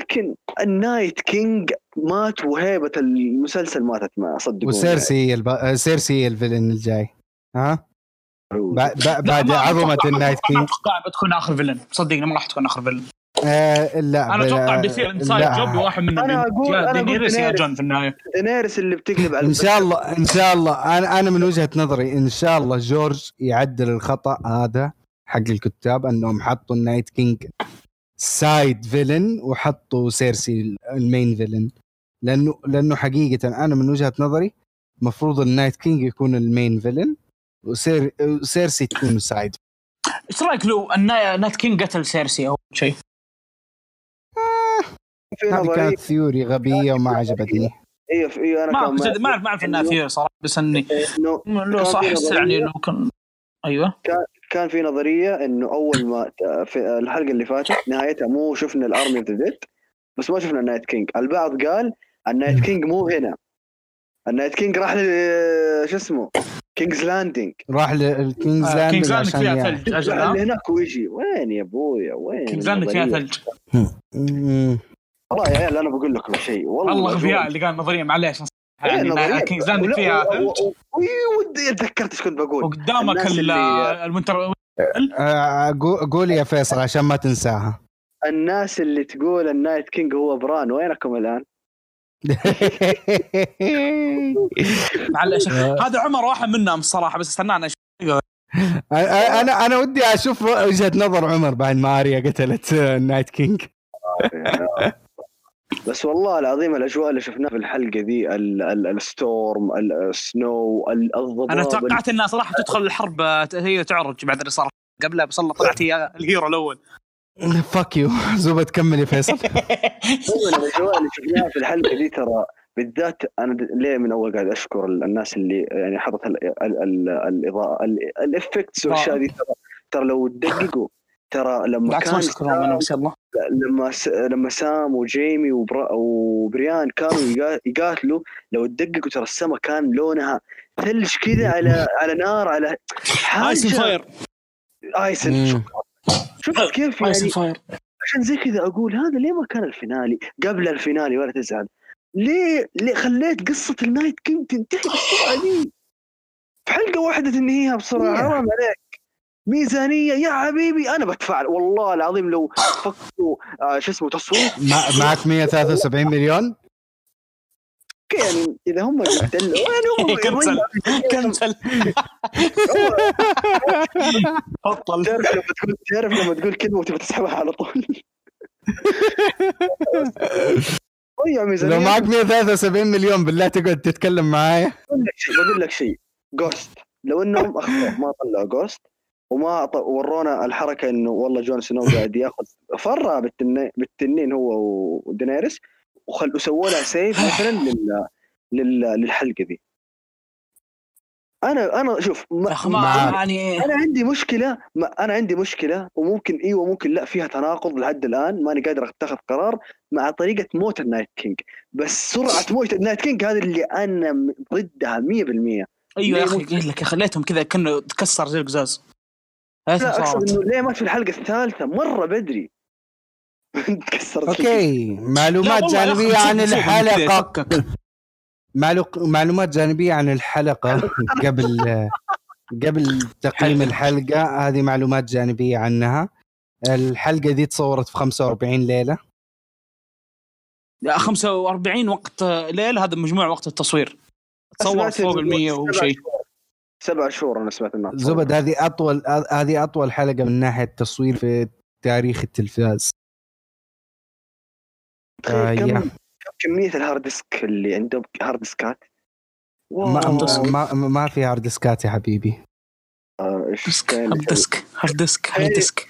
لكن ال Night King مات وهيبة المسلسل ماتت معه صدقوني وسيرسي هي الب... سيرسي هي ال villain الجاي. ها؟ أعوذ. ب... ب... بعد عظمة ال Night ما King. أتوقع بتكون آخر villain. صدقني ما راح تكون آخر فيلن. آه لا أنا أتوقع بيصير inside. job واحد يا أنا أقول دينيريس يا. جون في النهاية. دينيريس اللي بتقلب على إن شاء الله إن شاء الله. أنا أنا من وجهة نظري إن شاء الله جورج يعدل الخطأ هذا حق الكتاب إنهم حطوا ال night king side villain وحطوا سيرسي ال main villain لأنه لأنه حقيقة أنا من وجهة نظري المفروض ال night king يكون ال main villain وسير سيرسي تكون سايد إيش رأيك لو ال ni- night king قتل سيرسي أو شيء؟ هذه كانت theory غبية وما عجبتني. أيوه في- أيوه أنا ما أعرف ما أعرف إنها theory صراحة بس إني إنه لو صح. يعني لو كان أيوه. كان في نظرية إنه أول ما في الحلقة اللي فاتت نهايتها مو شفنا ال army of the dead بس ما شفنا ال night king البعض قال ال night king مو هنا. ال night king راح ل شو اسمه؟ كينجز لاندنج راح للكينجز آه، كينجز لاندنج لاندنج فيها يا- ثلج أجل اللي ها؟ هناك ويجي. وين يا ابويا وين كينجز لاندنج فيها؟ ثلج. والله يا عيال أنا بقول لكم شيء والله الله أقول- غبياء اللي قال نظرية معليش إيه، يعني. كينجز لاندنج فيها و- ودي تذكرت إيش كنت بقول؟ وقدامك الناس ال- اللي- المنتر آه، قو- قول يا فيصل عشان ما تنساها. الناس اللي تقول ال night king هو بران وينكم الآن؟ معلش آه. هذا عمر واحد منهم الصراحه بس استنانا أنا أنا ودي أشوف وجهة نظر عمر بعد ما آريا قتلت ال night king بس والله العظيم الأجواء اللي شفناها في الحلقة ال- ال- ال storm ال snow ال- الضباب أنا توقعت إنها صراحة تدخل الحرب آه، هي تعرج بعد اللي صار قبلها بس والله طلعت هي ال hero الأول. fuck you زبد كمل يا فيصل. الأجواء اللي شفناها في الحلقة دي ترى بالذات أنا ليه من أول قاعد أشكر ال- الناس اللي يعني حطت ال- ال- ال- الإضاءة ال- ال effects والأشياء دي ترى ترى لو تدققوا ترى لما كان بس يلا لما س... لما سام وجيمي وبرا... وبريان كانوا يقا- يقاتلوا لو تدققوا ترى السما كان لونها ثلج كذا على على نار على ايس حاجة فاير ايسن. شكرا شفت كيف ايس يعني فاير عشان زي كذا أقول هذا ليه ما كان الفينالي؟ قبل الفينالي ولا تزعل. ليه ليه خليت قصة النايت كينج تنتهي بالسرعه دي؟ في حلقة واحدة تنهيها بسرعة. حرام عليك. ميزانية يا حبيبي. أنا بتفاعل والله العظيم لو فكوا آه شو اسمه تصويت. مع- معك 173 مليون؟ أوكي يعني؟ إذا هم يدلوا يعني هم؟ كنسل. كنسل. بطل تعرف لما تقول تعرف لما تقول كلمة وتبي تسحبها على طول. ضيع ميزانية. لو معك 173 مليون بالله تقعد تتكلم معايا. بقول لك شيء بقول لك شيء. جوست لو إنهم أخطأوا ما طلعوا جوست وما ورونا الحركة إنه والله جون سنو قاعد ياخذ فرع بالتنين, بالتنين هو ودينيريس وخل وسووا لها سيف مثلا لل... لل... للحلقة دي أنا أنا شوف ما... ما. يعني أنا عندي مشكلة ما أنا عندي مشكلة وممكن أيوه ممكن لا فيها تناقض لحد الآن ماني قادر أتخذ قرار مع طريقة موت ال night king. بس سرعة موت ال night king هذه اللي أنا ضدها 100% أيوه يا أخي قلت لك خليتهم كذا كأنه تكسر زي القزاز لا أقصد إنه ليه مات في الحلقة الثالثة؟ مرة بدري. تكسرت okay. لا معلومات جانبية عن الحلقة. معلومات جانبية عن الحلقة قبل قبل تقييم. الحلقة. هذه معلومات جانبية عنها. الحلقة دي تصورت في 45 ليلة. لا 45 وقت ليل هذا مجموع وقت التصوير. تصور فوق ال 100 سبع وشيء. سبع شهور أنا سمعت إنها زبد هذه أطول هذه أطول حلقة من ناحية تصوير في تاريخ التلفاز. آه، كم كمية ال hard disk اللي عندهم؟ hard disk ات؟ ما. ما, ما في hard disk ات يا حبيبي. آه، ديسك كان هارد؟ ديسك هارد ديسك هارد ديسك.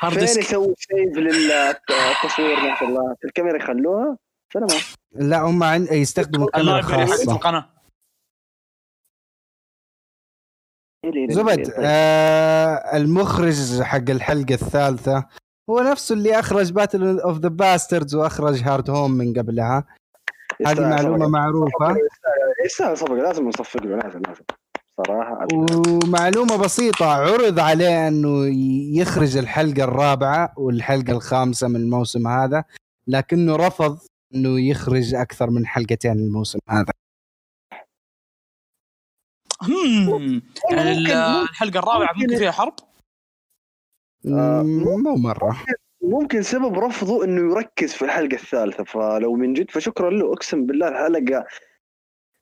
هارد فين ديسك. يسوي سيف للتصوير؟ ما شاء الله. الكاميرا يخلوها؟ سلامات لا هم عن... يستخدموا كاميرا خاصة. القناة. زبد آه المخرج حق الحلقة الثالثة هو نفسه اللي أخرج باتل اوف ذا باستردز وأخرج هارد هوم من قبلها. هذه معلومة معروفة. يستاهل صفقه لازم نصفق له لازم لازم. صراحة ومعلومة بسيطة عرض عليه أنه يخرج الحلقة الرابعة والحلقة الخامسة من الموسم هذا لكنه رفض أنه يخرج أكثر من حلقتين الموسم هذا. الحلقة الرابعة ممكن- ممكن فيها حرب؟ آه، مو مرة. ممكن سبب رفضه إنه يركز في الحلقة الثالثة فلو من جد فشكرا له. أقسم بالله الحلقة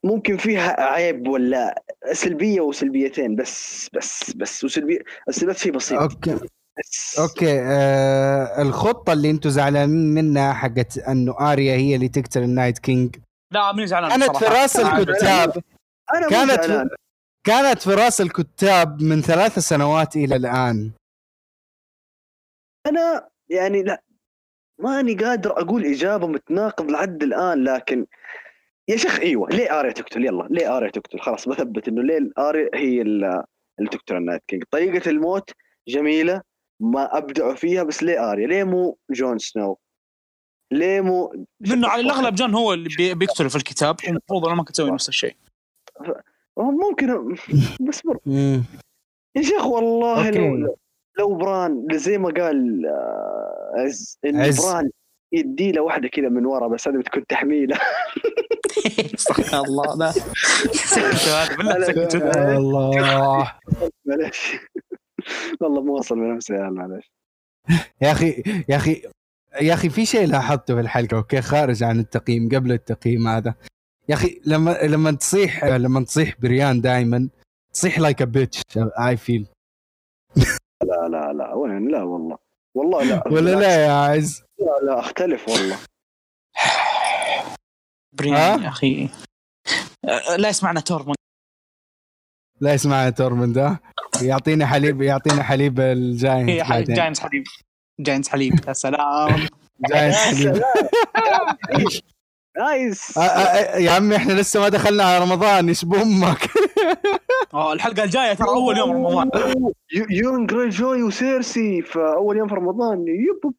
ممكن فيها عيب ولا سلبية وسلبيتين بس بس بس وسلبيه السلبيات فيه بسيطة. okay. بس. okay آه الخطة اللي أنتم زعلانين منها حقت إنه آريا هي اللي تقتل ال night king. لا ماني زعلان كانت في. رأس الكتاب. أنا كانت. كانت في راس الكتاب من ثلاث سنوات إلى الآن. أنا يعني لا ماني قادر أقول إجابة متناقض لحد الآن لكن يا شيخ إيوه ليه آريا تقتل؟ يلا ليه آريا تقتل؟ خلاص بثبت إنه ليه آريا هي ال- اللي تقتل ال night king. طريقة الموت جميلة ما ابدعوا فيها بس ليه آريا؟ ليه مو جون سنو؟ ليه مو لأنه على الأغلب جون هو اللي بي- بيقتل في الكتاب المفروض أنا ما كنت أسوي نفس الشيء. ممكن. بس بر... يا شيخ والله okay. لو لو بران زي ما قال آه، عز انه عز. بران يدي له واحدة كذا من ورا بس هذه بتكون تحميله. استغفر الله لا. سكتوا هذا بالله سكتوا. الله. معلش والله مو واصل بنفسي يا معلش يا أخي يا أخي يا أخي في شيء لاحظته في الحلقة okay خارج عن التقييم قبل التقييم هذا. يا أخي لما لما تصيح لما تصيح بريان دائما تصيح like a bitch I feel لا لا لا وين؟ لا والله. والله لا. ولا لا يا عز؟ لا لا أختلف والله. بريان؟ يا أخي. لا يسمعنا تورمون لا يسمعنا تورموند ها يعطينا حليب يعطينا حليب ال giant هي حليب. giants حليب. giants حليب يا سلام. giant يا حليب. سلام. nice. آه، آه، يا عمي إحنا لسه ما دخلنا على رمضان إيش بأمك؟ آه الحلقة الجاية ترى أول يوم رمضان. يو- يورون جريجوي وسيرسي في اول يوم في رمضان. yep.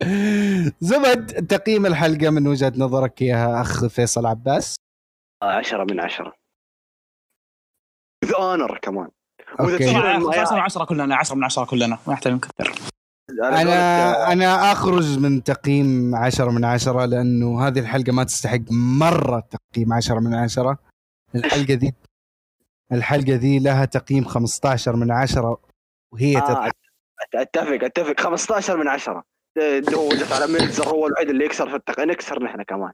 زبد تقييم الحلقة من وجهة نظرك يا أخ فيصل عباس؟ آه، عشرة من عشرة. the honor كمان. أوكي. تصير- خلاص 10 كلنا 10 من 10 كلنا ما يحتاج نكثر أنا أنا اخرج من تقييم عشرة من عشرة لأنه هذه الحلقة ما تستحق مره تقييم عشرة من عشرة الحلقة ذي الحلقة ذي لها تقييم 15 من عشرة وهي آه، اتفق اتفق 15 من عشرة اللي هو جت على ميلزر هو الوحيد اللي يكسر في التق... نكسر نحن كمان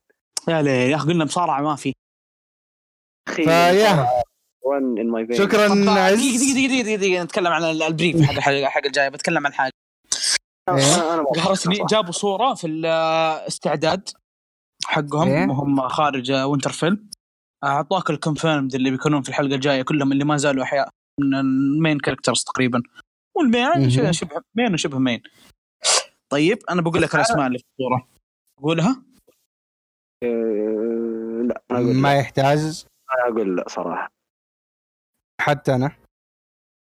يا ليه يا أخي قلنا مصارعه ما في أخي فيا شكرا عز دقيقه دقيقه دقيقه دقيقه نتكلم عن البريف حق الحلقة حق الجايه بتكلم عن حاجة قهرتني جابوا صورة في الاستعداد حقهم إيه؟ وهم خارج وينترفيل أعطاك ال confirmed اللي بيكونون في الحلقة الجاية كلهم اللي ما زالوا أحياء. من ال main characters تقريبا. وال main شبه main وشبه main طيب أنا بقول لك الأسماء اللي في الصورة. اقولها آه، لا ما. يحتاج. أنا أقول لا صراحة. حتى أنا.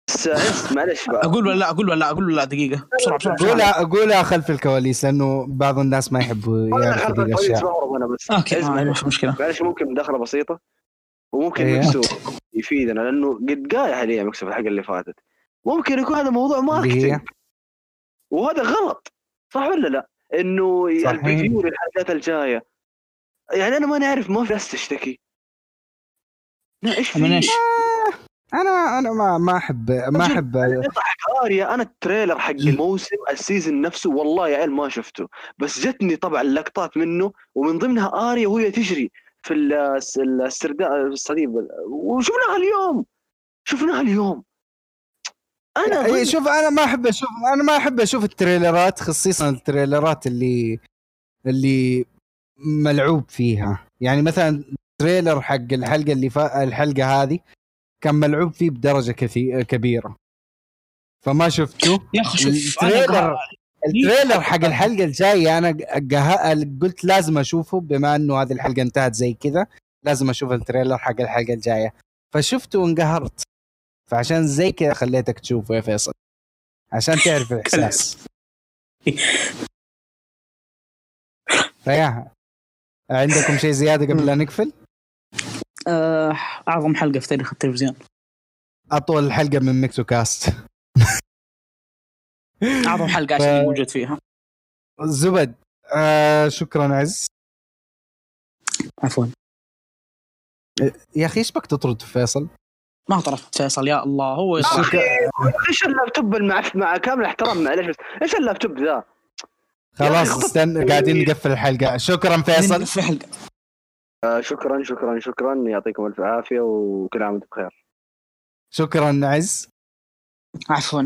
بس معلش بقى. أقول ولا لا؟ أقول ولا لا؟ أقول ولا لا؟ دقيقة. بسرعة بسرعة. قولها قولها خلف الكواليس لأنه بعض الناس ما يحبوا يعرفوا ذي الاشياء بهرب أنا بس. أوكي معلش مشكلة. معلش ممكن مداخله بسيطة وممكن إيه. مكسو يفيدنا لأنه قد قايل عليه مكسو في الحلقة اللي فاتت. ممكن يكون هذا موضوع marketing. وهذا غلط. صح ولا لا؟ إنه صحيح. ال preview للحلقات الجاية. يعني أنا ما نعرف ما في ناس تشتكي. لا إيش من في؟ أنا أنا ما ما احب ما أحب. اريا أنا ال trailer حق الموسم ال season نفسه والله يا عيال ما شفته. بس جتني طبعا لقطات منه ومن ضمنها آريا وهي تجري في الس- السرداب الصليب. وشفناها اليوم. شفناها اليوم. أنا إيه، شوف أنا ما أحب أشوف أنا ما أحب أشوف التريلرات خصيصا التريلرات اللي اللي ملعوب فيها. يعني مثلا trailer حق الحلقة اللي فا الحلقة هذه كان ملعوب فيه بدرجة كثير كبيرة. فما شفته يا أخي ال trailer ال trailer حق الحلقة الجاية أنا جه... قلت لازم أشوفه بما إنه هذه الحلقة انتهت زي كذا لازم أشوف ال trailer حق الحلقة الجاية. فشفته وانقهرت. فعشان زي كذا خليتك تشوفه يا فيصل. عشان تعرف الإحساس. فيا عندكم شيء زيادة قبل لا نقفل؟ آه، أعظم حلقة في تاريخ التلفزيون. أطول حلقة من ميكسو كاست أعظم حلقة ف- عشان موجود فيها. زبد آه شكرا عز. عفوا. يا أخي إيش بك تطرد فيصل؟ ما طردت فيصل يا الله هو إيش اللابتوب مع مع كامل احترام معلش إيش اللابتوب ذا؟ خلاص استنى قاعدين نقفل الحلقة. شكرا فيصل. في حلقه آه شكرا شكرا شكرا. يعطيكم ألف عافية وكل عام وأنتم بخير. شكرا عز. عفوا.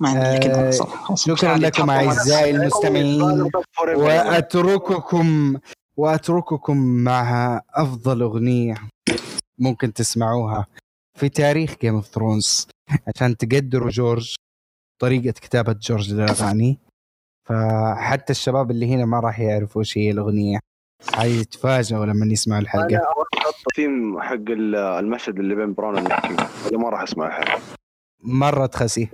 ما عندي آه،. شكرا لكم أعزائي المستمعين. وأترككم وأترككم مع أفضل أغنية ممكن تسمعوها في تاريخ جيم اوف ثرونز عشان تقدروا جورج طريقة كتابة جورج للاغاني فحتى الشباب اللي هنا ما راح يعرفوا إيش هي الأغنية. حيتفاجئوا لما يسمعوا الحلقة أنا أحط الثيم حق ال- المشهد اللي بين برون والنكي اللي ما راح اسمعه الحين مرة تخسي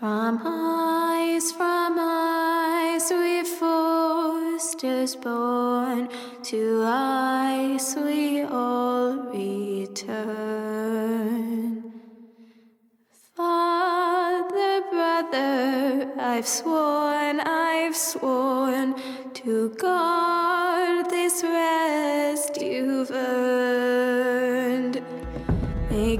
From eyes, from eyes, we forced us born. To eyes, we all return. I've sworn, I've sworn to guard this rest you've earned. May